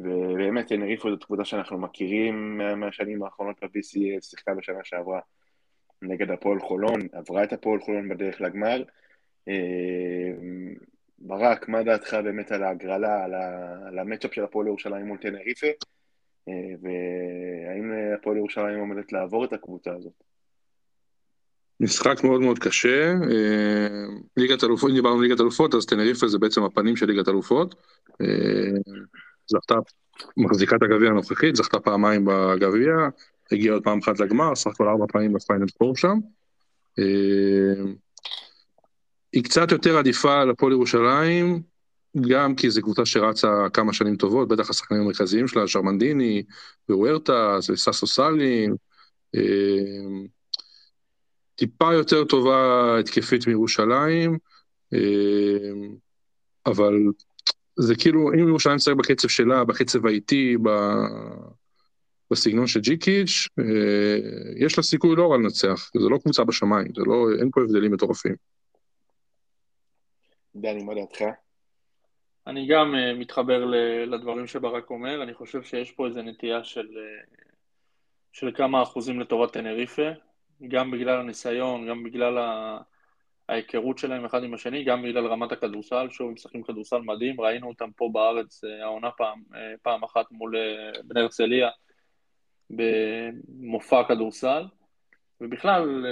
ובאמת טנריפו זאת קבוצה שאנחנו מכירים מהשנים האחרונות ב-BCS, שיחקה בשנה שעברה נגד הפועל חולון, עברה את הפועל חולון בדרך לגמר. אה, ברק, מה דעתך באמת על ההגרלה, על המצ'אפ של הפועל ירושלים מול טנריפה, אה, והאם הפועל ירושלים עומדת לעבור את הקבוצה הזאת? משחק מאוד מאוד קשה, אה, ליגת אלופות, אם דיברנו על ליגת אלופות, אז טנריפה זה בעצם הפנים של ליגת אלופות. זכתה, מחזיקה את הגביע הנוכחית, זכתה פעמיים בגביע, הגיעה עוד פעם אחת לגמר, סך הכל ארבע פעמים בפיינל פור שם. היא קצת יותר עדיפה על הפועל ירושלים, גם כי זו קבוצה שרצה כמה שנים טובות, בטח השחקנים המרכזיים שלה, שרמנדיני, ווורטס, וססו סאלין. אה, טיפה יותר טובה התקפית מירושלים, אה, אבל זה כאילו, אם ירושלים תשחק בקצב שלה, בקצב האיטי, ב... בסגנון של ג'יקיץ', אה, יש לה סיכוי לא רע לנצח, זה לא קבוצה בשמיים, לא, אין פה הבדלים מטורפים. דני, מה דעתך? אני גם uh, מתחבר לדברים שברק אומר, אני חושב שיש פה איזו נטייה של, uh, של כמה אחוזים לטובת טנריפה, גם בגלל הניסיון, גם בגלל. ההיכרות שלהם אחד עם השני, גם בגלל רמת הכדורסל, שוב, הם משחקים כדורסל מדהים, ראינו אותם פה בארץ אה, העונה פעם, אה, פעם אחת מול אה, בני הרצליה במופע כדורסל, ובכלל,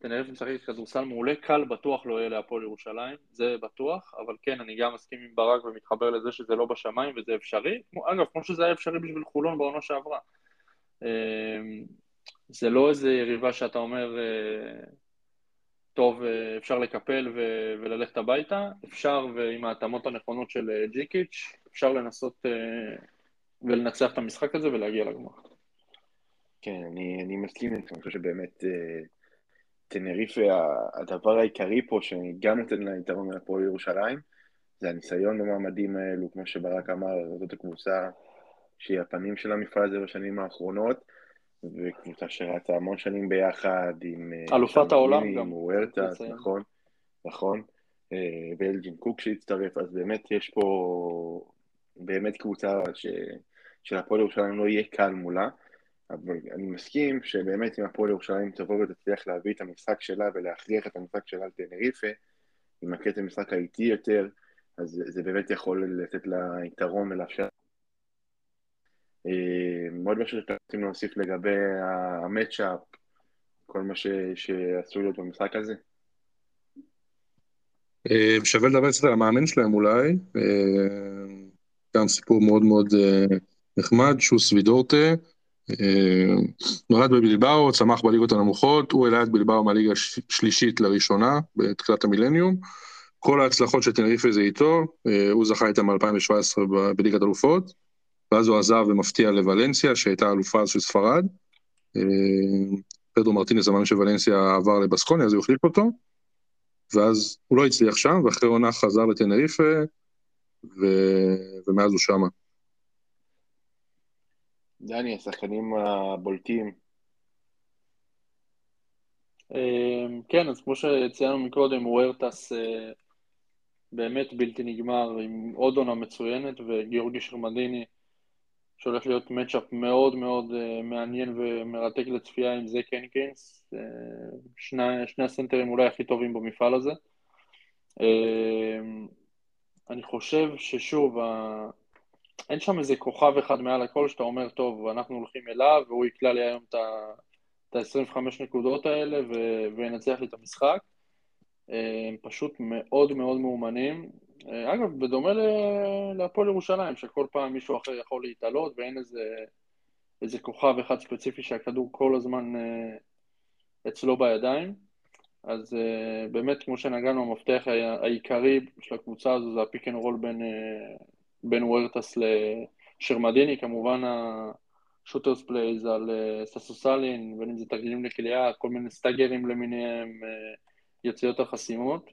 תנאף משחק כדורסל מעולה, קל בטוח לא יהיה להפועל ירושלים, זה בטוח, אבל כן, אני גם מסכים עם ברק ומתחבר לזה שזה לא בשמיים וזה אפשרי, אגב, כמו שזה היה אפשרי בשביל חולון בעונה שעברה. זה לא איזה יריבה שאתה אומר, טוב, אה, אפשר לקפל ו- וללכת הביתה, אפשר, ועם ההתאמות הנכונות של אה, ג'יקיץ', אפשר לנסות ולנצח את המשחק הזה ולהגיע לגמר. כן, אני, אני מסכים איתך, אני חושב שבאמת uh, טנריפה, הדבר העיקרי פה שגם נותן לה יתרון מהפועל ירושלים, זה הניסיון במעמדים האלו, כמו שברק אמר, זאת הקבוצה שהיא הפנים של המפעל הזה בשנים האחרונות, וקבוצה שרצה המון שנים ביחד עם... אה, אלופת העולם גם. עם וורטס, נכון, נכון. אה, ואלג'ין קוק שהצטרף, אז באמת יש פה באמת קבוצה ש... של הפועל ירושלים לא יהיה קל מולה, אבל אני מסכים שבאמת אם הפועל ירושלים תבוא ותצליח להביא את המשחק שלה ולהכריח את המשחק שלה על טנריפה, עם הקטע משחק האיטי יותר, אז זה באמת יכול לתת לה יתרון ולאפשר עוד משהו שאתם רוצים להוסיף לגבי המצ'אפ, כל מה שעשוי להיות במשחק הזה? אה, שווה לדבר קצת על המאמן שלהם אולי, אה, גם סיפור מאוד מאוד אה, נחמד, שוס וידורטה, נולד בבלבאו, צמח בליגות הנמוכות, הוא העלה את בלבאו מהליגה השלישית לראשונה בתחילת המילניום. כל ההצלחות של טנריפה זה איתו, הוא זכה איתם ב-2017 בליגת אלופות. ואז הוא עזב ומפתיע לוולנסיה, שהייתה אלופה של ספרד. אה, פדרו מרטינס, המאמן של ולנסיה, עבר לבסקוניה, אז הוא החליף אותו, ואז הוא לא הצליח שם, ואחרי עונה חזר לטנריפה, ו... ומאז הוא שמה. דני, השחקנים הבולטים. אה, כן, אז כמו שציינו מקודם, וורטס אה, באמת בלתי נגמר, עם עוד עונה מצוינת, וגיאורגי שרמדיני שהולך להיות מצ'אפ מאוד מאוד uh, מעניין ומרתק לצפייה עם זק הנקינס, uh, שני, שני הסנטרים אולי הכי טובים במפעל הזה. Uh, אני חושב ששוב, אין שם איזה כוכב אחד מעל הכל שאתה אומר, טוב, אנחנו הולכים אליו, והוא יקלע לי היום את ה-25 נקודות האלה וינצח לי את המשחק. אה, הם פשוט מאוד מאוד מאומנים. אה, אגב, בדומה להפועל ירושלים, שכל פעם מישהו אחר יכול להתעלות ואין איזה, איזה כוכב אחד ספציפי שהכדור כל הזמן אה, אצלו בידיים. אז באמת, כמו שנגענו, המפתח העיקרי של הקבוצה הזו זה ה pick and roll בין, בין הוארטס לשרמדיני, כמובן ה shooters plays על סאסו סאלין, בין אם זה תרגילים לקליעה, כל מיני סטאגרים למיניהם, יציאות החסימות.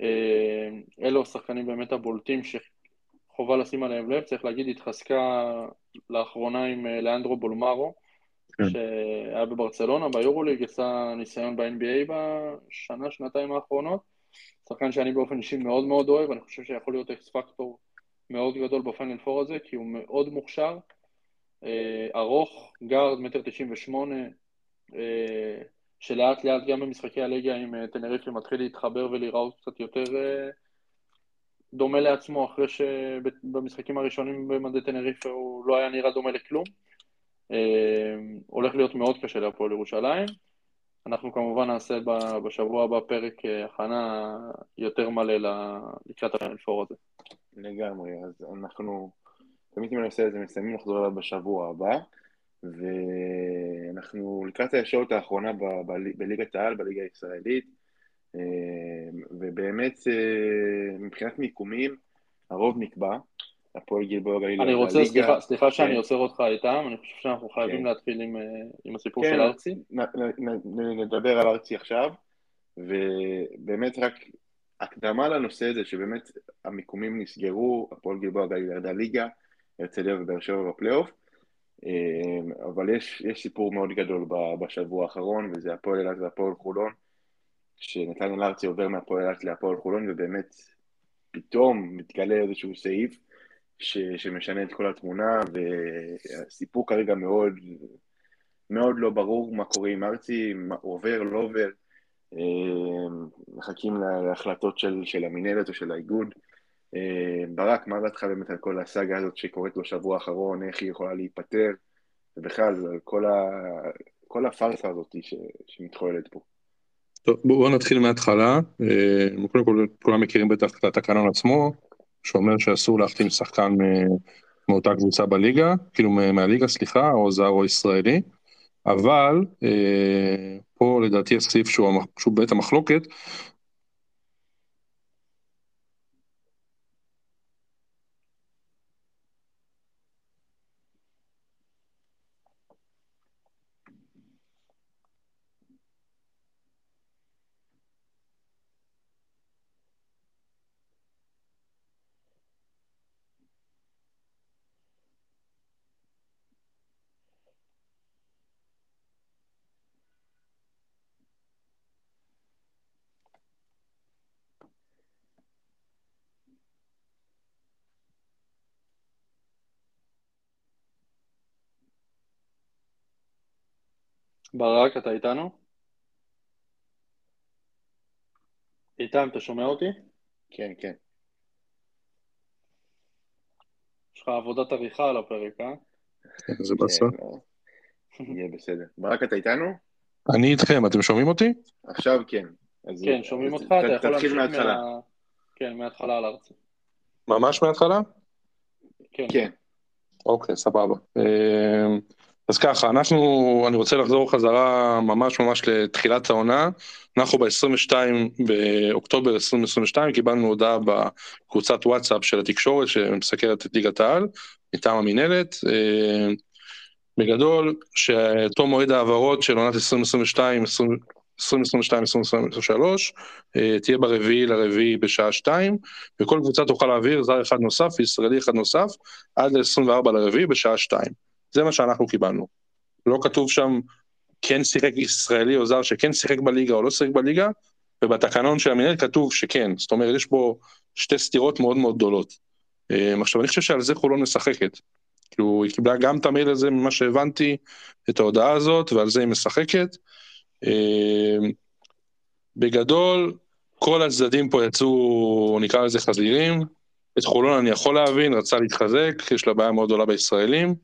אה, אלו השחקנים באמת הבולטים שחובה לשים עליהם לב, צריך להגיד, התחזקה לאחרונה עם אה, לאנדרו בולמרו, כן. שהיה בברצלונה, ביורוליג, עשה ניסיון ב-NBA בשנה, שנתיים האחרונות. שחקן שאני באופן אישי מאוד מאוד אוהב, אני חושב שיכול להיות X factor מאוד גדול בפיינל פור הזה, כי הוא מאוד מוכשר, אה, ארוך, גארד, מטר תשעים ושמונה, שלאט לאט גם במשחקי הליגה עם אה, טנריפה מתחיל להתחבר ולהיראות קצת יותר אה, דומה לעצמו, אחרי שבמשחקים הראשונים במדי טנריפה הוא לא היה נראה דומה לכלום. אה, הולך להיות מאוד קשה להפועל ירושלים. אנחנו כמובן נעשה בשבוע הבא פרק הכנה יותר מלא לקראת הפור הזה. לגמרי, אז אנחנו תמיד אם נעשה את זה מסיימים לחזור אליו בשבוע הבא. ואנחנו לקראת הישורת האחרונה בליגת העל, בליגה הישראלית, אה, ובאמת אה, מבחינת מיקומים, הרוב נקבע, הפועל גלבוע גליל. אני רוצה, הליגה... סליחה, סליחה שאני כן. עוצר אותך איתם, אני חושב שאנחנו חייבים כן. להתחיל עם, אה, עם הסיפור כן, של ארצי. נ, נ, נ, נדבר על ארצי עכשיו, ובאמת רק הקדמה לנושא הזה, שבאמת המיקומים נסגרו, הפועל גלבוע גליל ירדה ליגה, הרצליה ובאר שבע בפלייאוף, אמ, אבל יש, יש סיפור מאוד גדול בשבוע האחרון, וזה הפועל אילת והפועל חולון, שנתניה לארצי עובר מהפועל אילת להפועל חולון, ובאמת פתאום מתגלה איזשהו סעיף ש, שמשנה את כל התמונה, והסיפור כרגע מאוד, מאוד לא ברור מה קורה עם ארצי, מה עובר, לא עובר. אמ, מחכים להחלטות של, של המינהלת או של האיגוד. אה, ברק, מה דעתך באמת על כל הסאגה הזאת שקורית בשבוע האחרון, איך היא יכולה להיפטר, ובכלל, כל, ה... כל הפארסה הזאת ש... שמתחוללת פה. טוב, בואו נתחיל מההתחלה. אה, קודם כל, כולם מכירים בטח את התקנון עצמו, שאומר שאסור להחתים שחקן מאותה קבוצה בליגה, כאילו מהליגה, סליחה, או זר או ישראלי, אבל אה, פה לדעתי הסעיף שהוא, שהוא בית המחלוקת, ברק, אתה איתנו? איתם, אתה שומע אותי? כן, כן. יש לך עבודת עריכה על הפרק, אה? כן, זה בסדר. יהיה בסדר. ברק, אתה איתנו? אני איתכם, אתם שומעים אותי? עכשיו כן. כן, שומעים אותך, אתה יכול להמשיך מההתחלה. כן, מההתחלה על ארצי. ממש מההתחלה? כן. כן. אוקיי, סבבה. אז ככה, אנחנו, אני רוצה לחזור חזרה ממש ממש לתחילת העונה. אנחנו ב-22 באוקטובר 2022 קיבלנו הודעה בקבוצת וואטסאפ של התקשורת שמסקרת את ליגת העל, מטעם המינהלת. אה, בגדול, שתום מועד ההעברות של עונת 2022, 2022-2023 אה, תהיה ברביעי לרביעי בשעה 2, וכל קבוצה תוכל להעביר זר אחד נוסף וישראלי אחד נוסף עד ל-24 לרביעי בשעה 2. זה מה שאנחנו קיבלנו. לא כתוב שם כן שיחק ישראלי או זר שכן שיחק בליגה או לא שיחק בליגה, ובתקנון של המנהל כתוב שכן, זאת אומרת יש פה שתי סתירות מאוד מאוד גדולות. אמ, עכשיו אני חושב שעל זה חולון משחקת. כאילו היא קיבלה גם את המייל הזה ממה שהבנתי, את ההודעה הזאת, ועל זה היא משחקת. אמ, בגדול, כל הצדדים פה יצאו, נקרא לזה חזירים, את חולון אני יכול להבין, רצה להתחזק, יש לה בעיה מאוד גדולה בישראלים.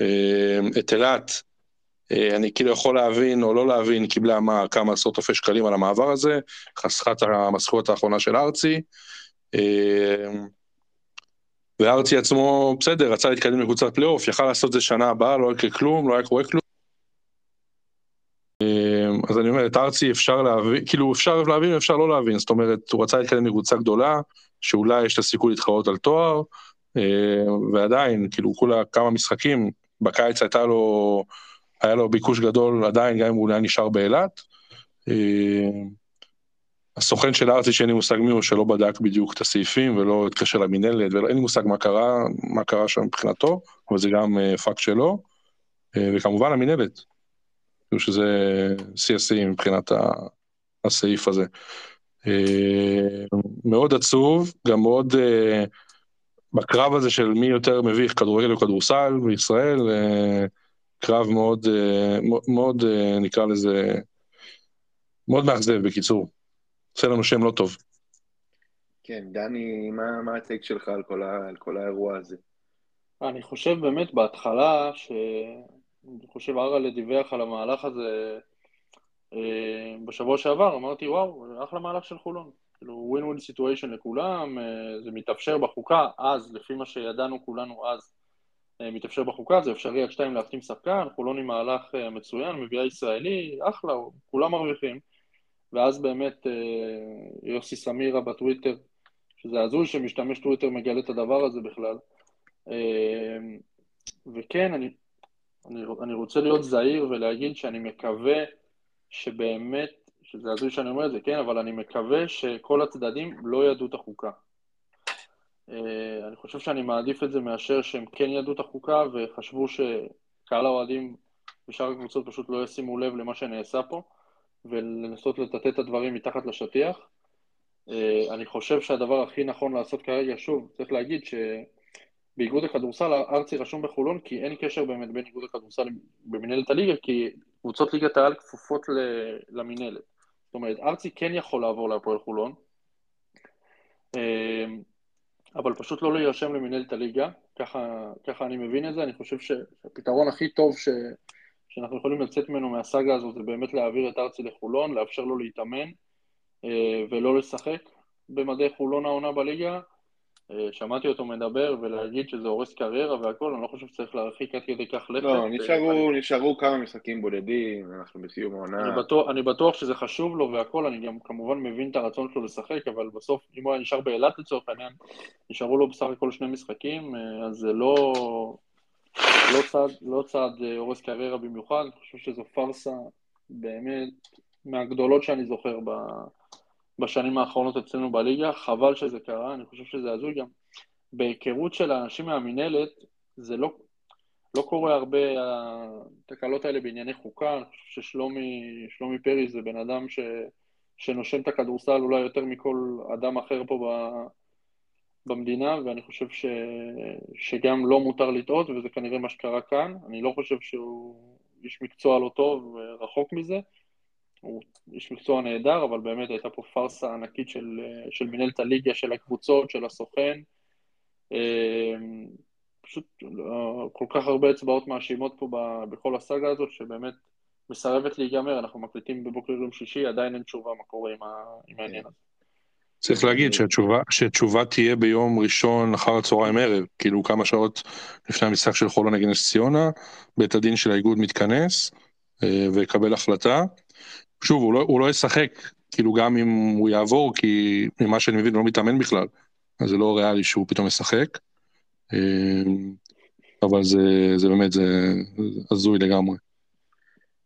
אה, את אילת, אה, אני כאילו יכול להבין או לא להבין, קיבלה מה, כמה עשרות אלפי שקלים על המעבר הזה, חסכה את המשכורת האחרונה של ארצי. אה, וארצי עצמו, בסדר, רצה להתקדם לקבוצת פלייאוף, יכל לעשות את זה שנה הבאה, לא יקרה כלום, לא היה קורה כלום. אז אני אומר, את ארצי אפשר להבין, כאילו אפשר להבין ואפשר לא להבין, זאת אומרת, הוא רצה להתקדם לקבוצה גדולה, שאולי יש לה סיכוי להתחרות על תואר, ועדיין, כאילו, כולה כמה משחקים, בקיץ הייתה לו, היה לו ביקוש גדול עדיין, גם אם הוא היה נשאר באילת. הסוכן של ארצי שאין לי מושג מי הוא שלא בדק בדיוק את הסעיפים ולא התקשר למינהלת ואין לי מושג מה קרה, מה קרה שם מבחינתו, אבל זה גם פאקט שלו, וכמובן המינהלת, שזה שיא השיאים מבחינת הסעיף הזה. מאוד עצוב, גם מאוד בקרב הזה של מי יותר מביך כדורגל או כדורסל בישראל, קרב מאוד, מאוד נקרא לזה, מאוד מאכזב בקיצור. עושה לנו שם לא טוב. כן, דני, מה, מה הטייק שלך על כל, ה, על כל האירוע הזה? אני חושב באמת בהתחלה, ש... אני חושב אראלה דיווח על המהלך הזה אה, בשבוע שעבר, אמרתי וואו, אחלה מהלך של חולון. כאילו ווין ווין סיטואשן לכולם, אה, זה מתאפשר בחוקה, אז, לפי מה שידענו כולנו אז, אה, מתאפשר בחוקה, זה אפשרי עד שתיים להחתים שחקן, חולון עם מהלך מצוין, מביאה ישראלי, אחלה, כולם מרוויחים. ואז באמת יוסי סמירה בטוויטר, שזה הזוי שמשתמש טוויטר מגלה את הדבר הזה בכלל. וכן, אני, אני, אני רוצה להיות זהיר ולהגיד שאני מקווה שבאמת, שזה הזוי שאני אומר את זה, כן, אבל אני מקווה שכל הצדדים לא ידעו את החוקה. אני חושב שאני מעדיף את זה מאשר שהם כן ידעו את החוקה וחשבו שקהל האוהדים בשאר הקבוצות פשוט לא ישימו לב למה שנעשה פה. ולנסות לטאטא את הדברים מתחת לשטיח. אה, אני חושב שהדבר הכי נכון לעשות כרגע, שוב, צריך להגיד שבאיגוד הכדורסל ארצי רשום בחולון כי אין קשר באמת בין איגוד הכדורסל במנהלת הליגה, כי קבוצות ליגת העל כפופות למנהלת. זאת אומרת, ארצי כן יכול לעבור להפועל חולון, אה, אבל פשוט לא להירשם למנהלת הליגה, ככה, ככה אני מבין את זה, אני חושב שהפתרון הכי טוב ש... שאנחנו יכולים לצאת ממנו מהסאגה הזו זה באמת להעביר את ארצי לחולון, לאפשר לו להתאמן אה, ולא לשחק במדי חולון העונה בליגה. אה, שמעתי אותו מדבר ולהגיד שזה הורס קריירה והכל, אני לא חושב שצריך להרחיק עד כדי כך לכת. לא, נשארו, נשארו כמה משחקים בודדים, אנחנו בסיום העונה. אני בטוח, אני בטוח שזה חשוב לו והכל, אני גם כמובן מבין את הרצון שלו לשחק, אבל בסוף, אם הוא היה נשאר באילת לצורך העניין, נשארו לו בסך הכל שני משחקים, אה, אז זה לא... לא צעד, לא צעד הורס קריירה במיוחד, אני חושב שזו פארסה באמת מהגדולות שאני זוכר ב, בשנים האחרונות אצלנו בליגה, חבל שזה קרה, אני חושב שזה הזוי גם. בהיכרות של האנשים מהמינהלת, זה לא, לא קורה הרבה התקלות האלה בענייני חוקה, אני חושב ששלומי פרי זה בן אדם ש, שנושם את הכדורסל אולי יותר מכל אדם אחר פה ב, במדינה, ואני חושב ש... שגם לא מותר לטעות, וזה כנראה מה שקרה כאן. אני לא חושב שהוא איש מקצוע לא טוב, רחוק מזה. הוא איש מקצוע נהדר, אבל באמת הייתה פה פארסה ענקית של, של מנהלת הליגה, של הקבוצות, של הסוכן. אמ, פשוט אה, כל כך הרבה אצבעות מאשימות פה בכל הסאגה הזאת, שבאמת מסרבת להיגמר. אנחנו מקליטים בבוקר יום שישי, עדיין אין תשובה מה קורה עם, העניין הזה. צריך להגיד שהתשובה, שהתשובה תהיה ביום ראשון אחר הצהריים ערב, כאילו כמה שעות לפני המשחק של חולון נגד נס ציונה, בית הדין של האיגוד מתכנס אה, ויקבל החלטה. שוב, הוא לא, הוא לא ישחק, כאילו גם אם הוא יעבור, כי ממה שאני מבין הוא לא מתאמן בכלל, אז זה לא ריאלי שהוא פתאום ישחק. אה, אבל זה, זה באמת, זה הזוי לגמרי.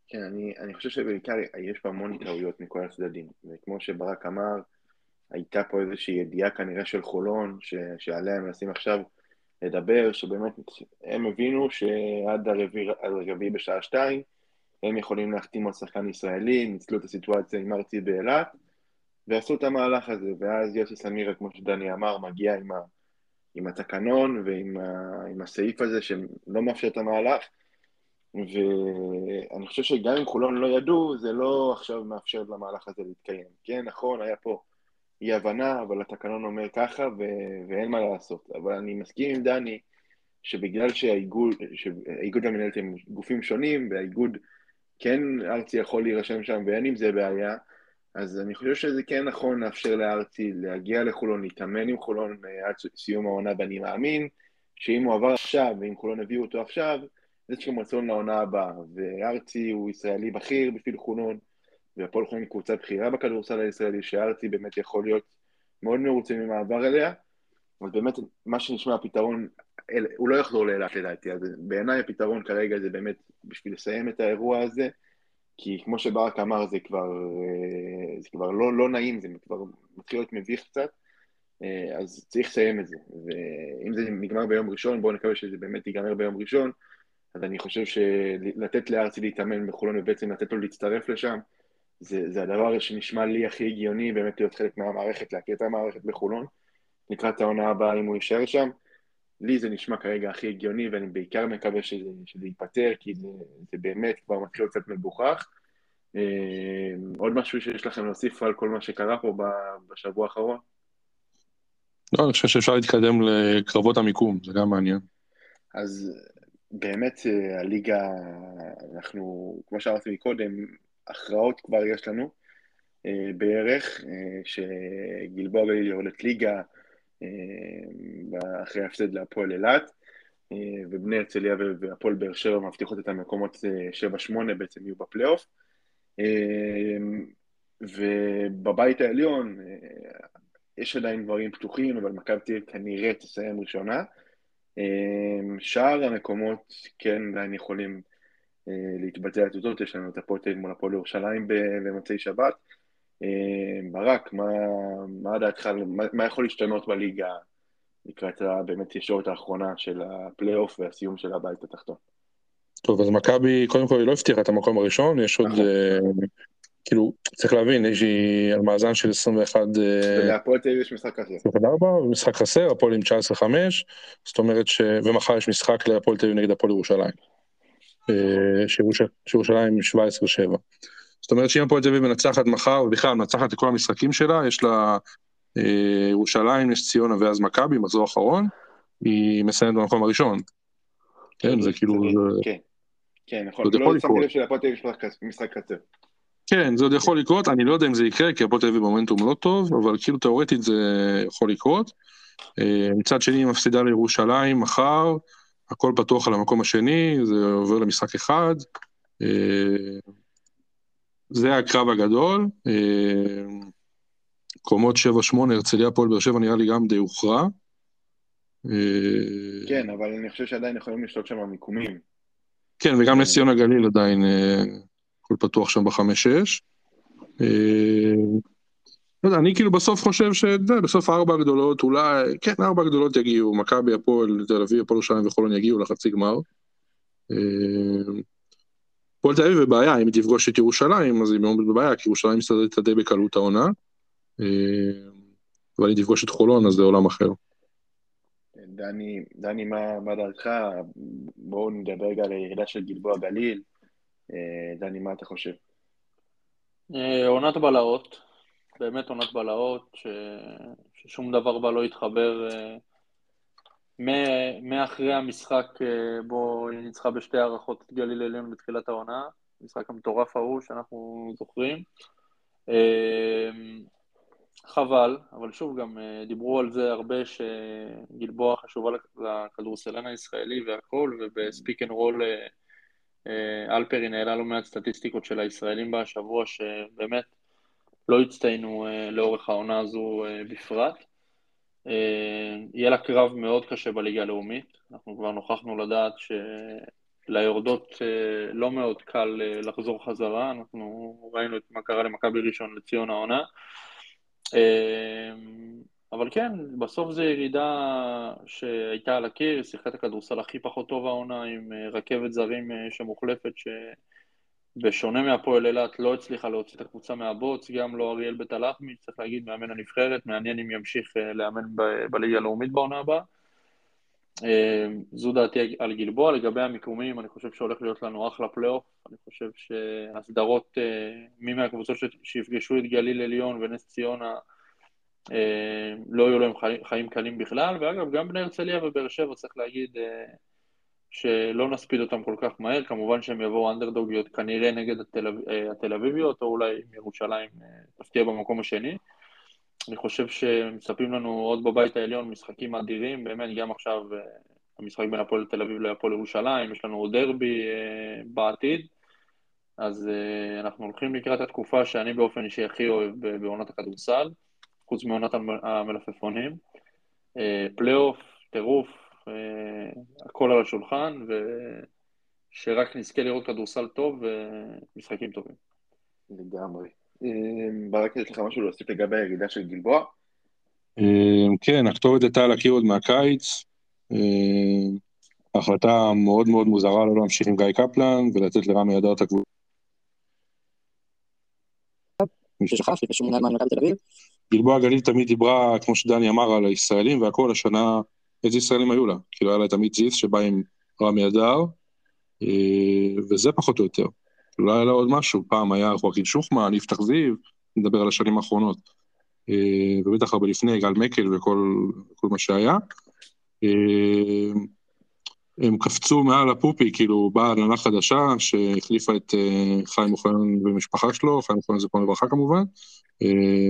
כן, אני, אני חושב שבעיקר יש פה המון טעויות מכל הצדדים, וכמו שברק אמר, הייתה פה איזושהי ידיעה כנראה של חולון, ש, שעליה הם מנסים עכשיו לדבר, שבאמת הם הבינו שעד הרביעי בשעה שתיים הם יכולים להחתים על שחקן ישראלי, ניצלו את הסיטואציה עם ארצי באילת, ועשו את המהלך הזה, ואז יוסי סמירה, כמו שדני אמר, מגיע עם, ה, עם התקנון ועם ה, עם הסעיף הזה שלא מאפשר את המהלך, ואני חושב שגם אם חולון לא ידעו, זה לא עכשיו מאפשר למהלך הזה להתקיים. כן, נכון, היה פה אי הבנה, אבל התקנון אומר ככה ו- ואין מה לעשות. אבל אני מסכים עם דני שבגלל שהאיגוד, שהאיגוד והמנהלת הם גופים שונים, והאיגוד כן ארצי יכול להירשם שם ואין עם זה בעיה, אז אני חושב שזה כן נכון לאפשר לארצי להגיע לחולון, להתאמן עם חולון אה, עד סיום העונה, ואני מאמין שאם הוא עבר עכשיו, ואם חולון הביאו אותו עכשיו, יש גם רצון לעונה הבאה. וארצי הוא ישראלי בכיר בשביל חולון, והפועל חולון היא קבוצה בכירה בכדורסל הישראלי, שארצי באמת יכול להיות מאוד מרוצה ממעבר אליה. אז באמת, מה שנשמע הפתרון, הוא לא יחזור לאילת לדעתי, אז בעיניי הפתרון כרגע זה באמת בשביל לסיים את האירוע הזה, כי כמו שברק אמר, זה כבר, אה, זה כבר לא, לא נעים, זה כבר מתחיל להיות מביך קצת, אה, אז צריך לסיים את זה. ואם זה נגמר ביום ראשון, בואו נקווה שזה באמת ייגמר ביום ראשון, אז אני חושב שלתת לארצי להתאמן בחולון ובעצם לתת לו להצטרף לשם, זה, זה הדבר שנשמע לי הכי הגיוני, באמת להיות חלק מהמערכת, להכיר את המערכת בחולון, לקראת העונה הבאה אם הוא יישאר שם. לי זה נשמע כרגע הכי הגיוני, ואני בעיקר מקווה שזה, שזה ייפתר, כי זה, זה באמת כבר מתחיל קצת מגוחך. אה, עוד משהו שיש לכם להוסיף על כל מה שקרה פה בשבוע האחרון? לא, אני חושב שאפשר להתקדם לקרבות המיקום, זה גם מעניין. אז באמת אה, הליגה, אנחנו, כמו שאמרתי מקודם, הכרעות כבר יש לנו אה, בערך, שגלבוע גליל יורדת ליגה, אחרי ההפסד להפועל אילת, אה, ובני הרצליה והפועל באר שבע מבטיחות את המקומות 7-8 אה, בעצם יהיו בפלייאוף. אה, ובבית העליון יש עדיין דברים פתוחים, אבל מכבי תל כנראה תסיים ראשונה. שאר המקומות כן עדיין יכולים להתבצע התוצאות, יש לנו את הפועל מול הפועל ירושלים במוצאי שבת. ברק, מה, מה דעתך, מה, מה יכול להשתנות בליגה לקראת באמת ישורת האחרונה של הפלייאוף והסיום של הבית התחתון. טוב, אז מכבי, קודם כל היא לא הבטיחה את המקום הראשון, יש עוד, uh, כאילו, צריך להבין, יש לי על מאזן של 21... ולהפועל תל אביב יש משחק חסר. 24, ומשחק חסר, הפועל עם 19-5, זאת אומרת ש... ומחר יש משחק להפועל תל אביב נגד הפועל ירושלים. אה, שירושלים עם 17-7. זאת אומרת שאם הפועל תל אביב מנצחת מחר, ובכלל מנצחת את כל המשחקים שלה, יש לה אה, ירושלים, נס ציונה ואז מכבי, מחזור אחרון, היא מסיימת במקום הראשון. כן, זה כאילו... כן, כן, נכון. לא שמתי לב שלהפועל תל אביב יש משחק קצר. כן, זה עוד יכול לקרות, אני לא יודע אם זה יקרה, כי הפועל תל אביב במומנטום לא טוב, אבל כאילו תאורטית זה יכול לקרות. אה, מצד שני, היא מפסידה לירושלים מחר, הכל פתוח על המקום השני, זה עובר למשחק אחד. אה, זה הקרב הגדול. קומות 7-8, הרצליה, פועל באר שבע נראה לי גם די הוכרע. כן, אבל אני חושב שעדיין יכולים לשלוט שם המיקומים. כן, וגם נס ציונה גליל עדיין, אה, הכל פתוח שם בחמש-שש. אה, לא יודע, אני כאילו בסוף חושב שבסוף ארבע הגדולות, אולי, כן, ארבע הגדולות יגיעו, מכבי, הפועל, תל אביב, הפועל ירושלים וחולון יגיעו לחצי גמר. הפועל תל אביב בבעיה, אם היא תפגוש את ירושלים, אז היא מאוד בבעיה, כי ירושלים מסתדרת די בקלות העונה. אה, אבל אם תפגוש את חולון אז זה עולם אחר. דני, דני מה, מה דעתך? בואו נדבר רגע על הירידה של גלבוע גליל. אה, דני, מה אתה חושב? אה, עונת בלהות, באמת עונת בלהות, ש... ששום דבר בה לא התחבר מאחרי המשחק בו היא ניצחה בשתי הערכות את גליל עליון בתחילת העונה, המשחק המטורף ההוא שאנחנו זוכרים. חבל, אבל שוב, גם אה, דיברו על זה הרבה שגלבוע חשובה לכדורסלן הישראלי והכל, ובפיק אנד רול אלפרין העלה לא מעט סטטיסטיקות של הישראלים בשבוע, שבאמת לא הצטיינו אה, לאורך העונה הזו אה, בפרט. יהיה לה קרב מאוד קשה בליגה הלאומית, אנחנו כבר נוכחנו לדעת שליורדות לא מאוד קל לחזור חזרה, אנחנו ראינו את מה קרה למכבי ראשון לציון העונה. אבל כן, בסוף זו ירידה שהייתה על הקיר, שיחקת הכדורסל הכי פחות טוב העונה עם אה, רכבת זרים אה, שמוחלפת, שבשונה מהפועל אילת לא הצליחה להוציא את הקבוצה מהבוץ, גם לא אריאל בית הלחמי, צריך להגיד, מאמן הנבחרת, מעניין אם ימשיך אה, לאמן בליגה הלאומית בעונה הבאה. אמ, זו דעתי על גלבוע, לגבי המיקומים, אני חושב שהולך להיות לנו אחלה פלייאוף, אני חושב שהסדרות, מי מהקבוצות שיפגשו את גליל עליון ונס ציונה אה, לא יהיו להם חיים, קלים בכלל, ואגב, גם בני הרצליה ובאר שבע צריך להגיד אה, שלא נספיד אותם כל כך מהר, כמובן שהם יבואו אנדרדוגיות כנראה נגד התל, אה, התל אביביות, או אולי ירושלים תפתיע במקום השני. אני חושב שמצפים לנו עוד בבית העליון משחקים אדירים, באמת גם עכשיו המשחק בין הפועל תל אביב להפועל ירושלים, יש לנו עוד דרבי בעתיד, אז אנחנו הולכים לקראת התקופה שאני באופן אישי הכי אוהב בעונת הכדורסל. חוץ מעונת המלפפונים. אה, פלייאוף, טירוף, אה, הכל על השולחן, ושרק נזכה לראות כדורסל טוב ומשחקים טובים. לגמרי. אה, ברק, יש לך משהו להוסיף לגבי הירידה של גלבוע? כן, הכתובת הייתה להכיר עוד מהקיץ. החלטה מאוד מאוד מוזרה לא להמשיך עם גיא קפלן ולתת לרמי אדר את הקבוצה. גלבוע גליל תמיד דיברה, כמו שדני אמר, על הישראלים והכל, השנה, איזה ישראלים היו לה? כאילו היה לה תמיד זיס שבא עם רמי אדר, אה, וזה פחות או יותר. לא היה לה עוד משהו, פעם היה חואקין שוחמן, יפתח זיו, נדבר על השנים האחרונות. אה, ובטח הרבה לפני, גל מקל וכל מה שהיה. אה, הם קפצו מעל הפופי, כאילו באה הנהלה חדשה שהחליפה את חיים אוחיון במשפחה שלו, חיים אוחיון פה לברכה כמובן,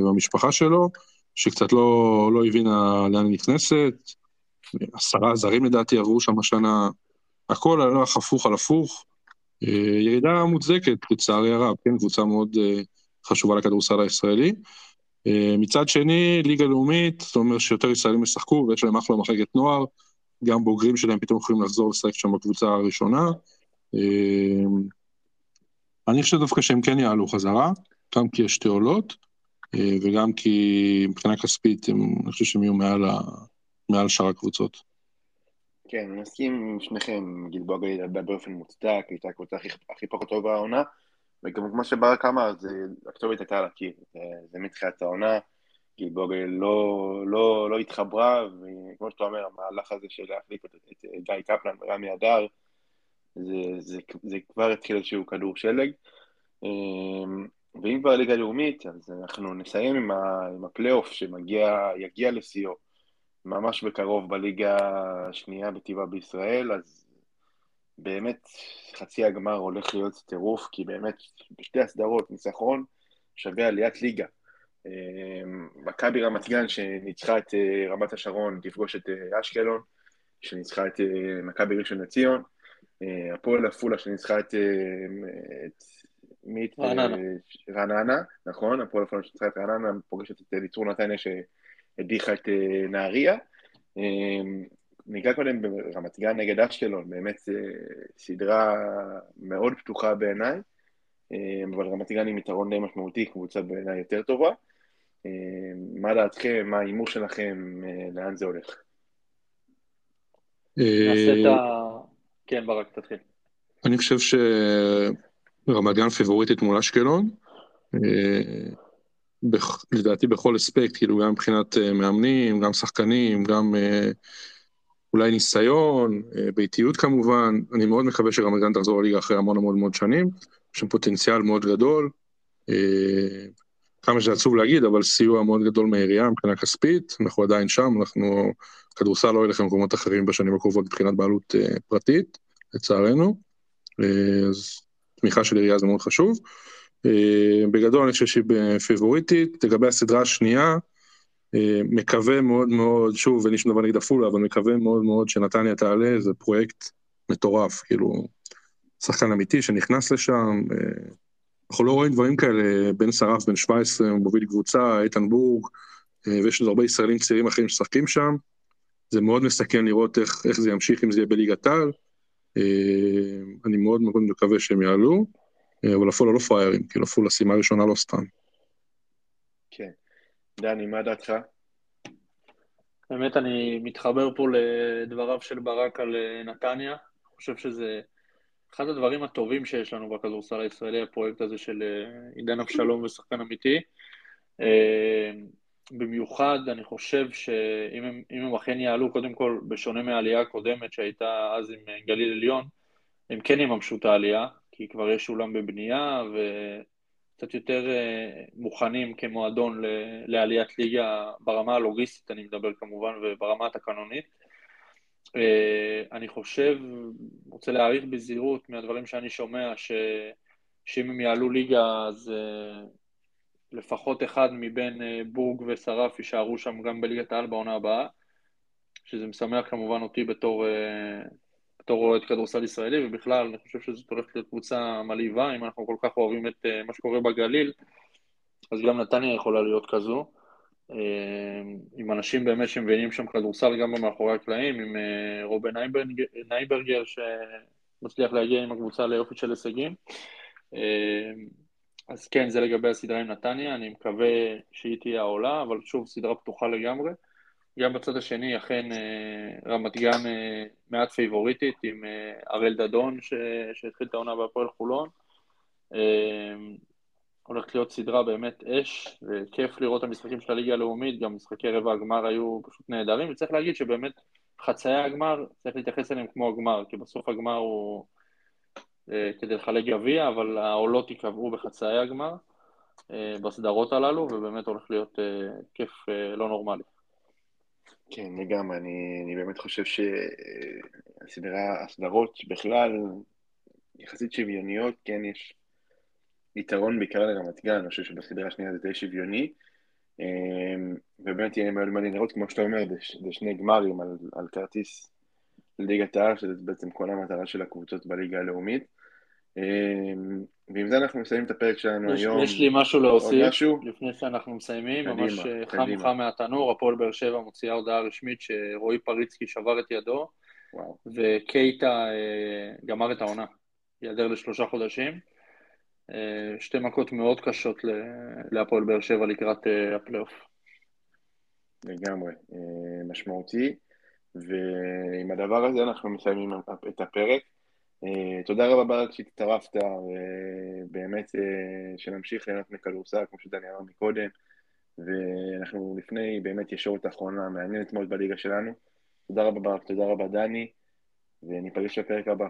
במשפחה אה, שלו, שקצת לא, לא הבינה לאן היא נכנסת. עשרה זרים לדעתי עברו שם השנה, הכל הלך הפוך על הפוך. אה, ירידה מוצדקת, לצערי הרב, כן, קבוצה מאוד אה, חשובה לכדורסל הישראלי. מצד שני, ליגה לאומית, זאת אומרת שיותר ישראלים ישחקו ויש להם אחלה מחלקת נוער, גם בוגרים שלהם פתאום יכולים לחזור לשחק שם בקבוצה הראשונה. אני חושב דווקא שהם כן יעלו חזרה, גם כי יש שתי עולות, אה, וגם כי מבחינה כספית, אני חושב שהם יהיו מעל, ה, מעל שאר הקבוצות. כן, אני מסכים עם שניכם, גלבוע גליל באופן מוצדק, הייתה הקבוצה הכי, הכי פחות טובה העונה, וגם כמו שברק אמר, הכתובת הייתה על הקיר, זה מתחילת העונה, גלבוע גליל לא, לא, לא התחברה, וכמו שאתה אומר, המהלך הזה של להחליף את, את גיא קפלן ורמי אדר, זה, זה, זה כבר התחיל איזשהו כדור שלג. אמ, ואם כבר ליגה לאומית, אז אנחנו נסיים עם, עם הפלייאוף שמגיע, יגיע לשיאו ממש בקרוב בליגה השנייה בטבעה בישראל, אז באמת חצי הגמר הולך להיות טירוף, כי באמת בשתי הסדרות ניצחון שווה עליית ליגה. אמ, מכבי רמת גן שניצחה את אה, רמת השרון תפגוש את אה, אשקלון, שניצחה את אה, מכבי ראשון לציון, הפועל עפולה שניצחה את, את מית רעננה. רעננה, נכון, הפועל הפועל שניצחה את רעננה פוגשת את אליצור נתניה שהדיחה את אה, נהריה. אמ, ניגע קודם ברמת גן נגד אשקלון, באמת אה, סדרה מאוד פתוחה בעיניי, אמ, אבל רמת גן עם יתרון די משמעותי, קבוצה בעיניי יותר טובה. אמ, מה דעתכם, מה ההימור שלכם, אה, לאן זה הולך? נעשה את ה... כן, ברק, תתחיל. אני חושב ש... רמת גן פיבוריטית מול אשקלון. אה, לדעתי בכל אספקט, כאילו גם מבחינת אה, מאמנים, גם שחקנים, גם אה, אולי ניסיון, ביתיות כמובן. אני מאוד מקווה שרמת תחזור לליגה אחרי המון המון מאוד שנים. יש שם פוטנציאל מאוד גדול. כמה שזה עצוב להגיד, אבל סיוע מאוד גדול מהעירייה מבחינה כספית, אנחנו עדיין שם, אנחנו, כדורסל לא ילך למקומות אחרים בשנים הקרובות מבחינת בעלות פרטית, לצערנו. אז תמיכה של עירייה זה מאוד חשוב. אה, בגדול אני חושב שהיא בפיבוריטית, לגבי הסדרה השנייה, אה, מקווה מאוד מאוד, שוב, אין לי שום דבר נגד עפולה, אבל מקווה מאוד מאוד שנתניה תעלה, זה פרויקט מטורף, כאילו, שחקן אמיתי שנכנס לשם, אה, אנחנו לא רואים דברים כאלה, בן שרף, בן 17, הוא מוביל קבוצה, איתן בורג, ויש עוד הרבה ישראלים צעירים אחרים ששחקים שם, זה מאוד מסכן לראות איך, איך זה ימשיך אם זה יהיה בליגת העל. אני מאוד מאוד מקווה שהם יעלו, אבל עפולה לא פראיירים, כאילו עפולה סיימה ראשונה לא סתם. כן. דני, מה דעתך? באמת אני מתחבר פה לדבריו של ברק על אה, נתניה. אני חושב שזה אחד הדברים הטובים שיש לנו בכדורסל הישראלי, הפרויקט הזה של עידן אבשלום ושחקן אמיתי. במיוחד, אני חושב שאם הם, הם אכן יעלו, קודם כל, בשונה מהעלייה הקודמת שהייתה אז עם גליל עליון, הם כן יממשו את העלייה, כי כבר יש אולם בבנייה, קצת יותר אה, מוכנים כמועדון לעליית ליגה ברמה הלוגיסטית, אני מדבר כמובן, וברמה התקנונית. אה, אני חושב, רוצה להעריך בזהירות מהדברים שאני שומע, ש... שאם הם יעלו ליגה אז אה, לפחות אחד מבין בורג ושרף יישארו שם גם בליגת העל בעונה הבאה, שזה משמח כמובן אותי בתור, בתור אוהד כדורסל ישראלי, ובכלל אני חושב שזאת הולכת להיות קבוצה מלהיבה, אם אנחנו כל כך אוהבים את אה, מה שקורה בגליל, אז גם נתניה יכולה להיות כזו. אה, עם אנשים באמת שמבינים שם כדורסל גם במאחורי הקלעים, עם אה, רובן נייברגר, שמצליח להגיע עם הקבוצה ליופי של הישגים. אה, אז כן, זה לגבי הסדרה עם נתניה, אני מקווה שהיא תהיה העולה, אבל שוב, סדרה פתוחה לגמרי. גם בצד השני, אכן רמת גן מעט פייבוריטית, עם הראל דדון ש... שהתחיל את העונה בהפועל חולון. הולכת להיות סדרה באמת אש, וכיף לראות את המשחקים של הליגה הלאומית, גם משחקי רבע הגמר היו פשוט נהדרים, וצריך להגיד שבאמת חצאי הגמר, צריך להתייחס אליהם כמו הגמר, כי בסוף הגמר הוא אה, כדי לחלק גביע, אבל העולות ייקבעו בחצאי הגמר אה, בסדרות הללו, ובאמת הולך להיות אה, כיף לא נורמלי. כן, לגמרי, אני, אני באמת חושב שהסדרה, הסדרות בכלל יחסית שוויוניות, כן, יש יתרון בעיקר לרמת גן, אני חושב שבסדרה השנייה זה די שוויוני, אמ, ובאמת יהיה מאוד מעניין לראות, כמו שאתה אומר, זה שני גמרים על, על כרטיס ליגת העל, שזה בעצם כל המטרה של הקבוצות בליגה הלאומית. אמ, ועם זה אנחנו מסיימים את הפרק שלנו יש, היום. יש לי משהו להוסיף, משהו? לפני שאנחנו מסיימים, קדימה, ממש אה, חם. חם מהתנור, הפועל באר שבע מוציאה הודעה רשמית שרועי פריצקי שבר את ידו, וואו. וקייטה אה, גמר את העונה, ייעדר לשלושה חודשים. אה, שתי מכות מאוד קשות להפועל באר שבע לקראת הפלייאוף. לגמרי, משמעותי, ועם הדבר הזה אנחנו מסיימים את הפרק. אה, תודה רבה ברק שהצטרפת, ובאמת אה, שנמשיך ליהנות מכדורסל, כמו שדני אמר מקודם, ואנחנו לפני באמת ישורת האחרונה המעניינת מאוד בליגה שלנו. תודה רבה ברק, תודה רבה דני, וניפגש בפרק הבא.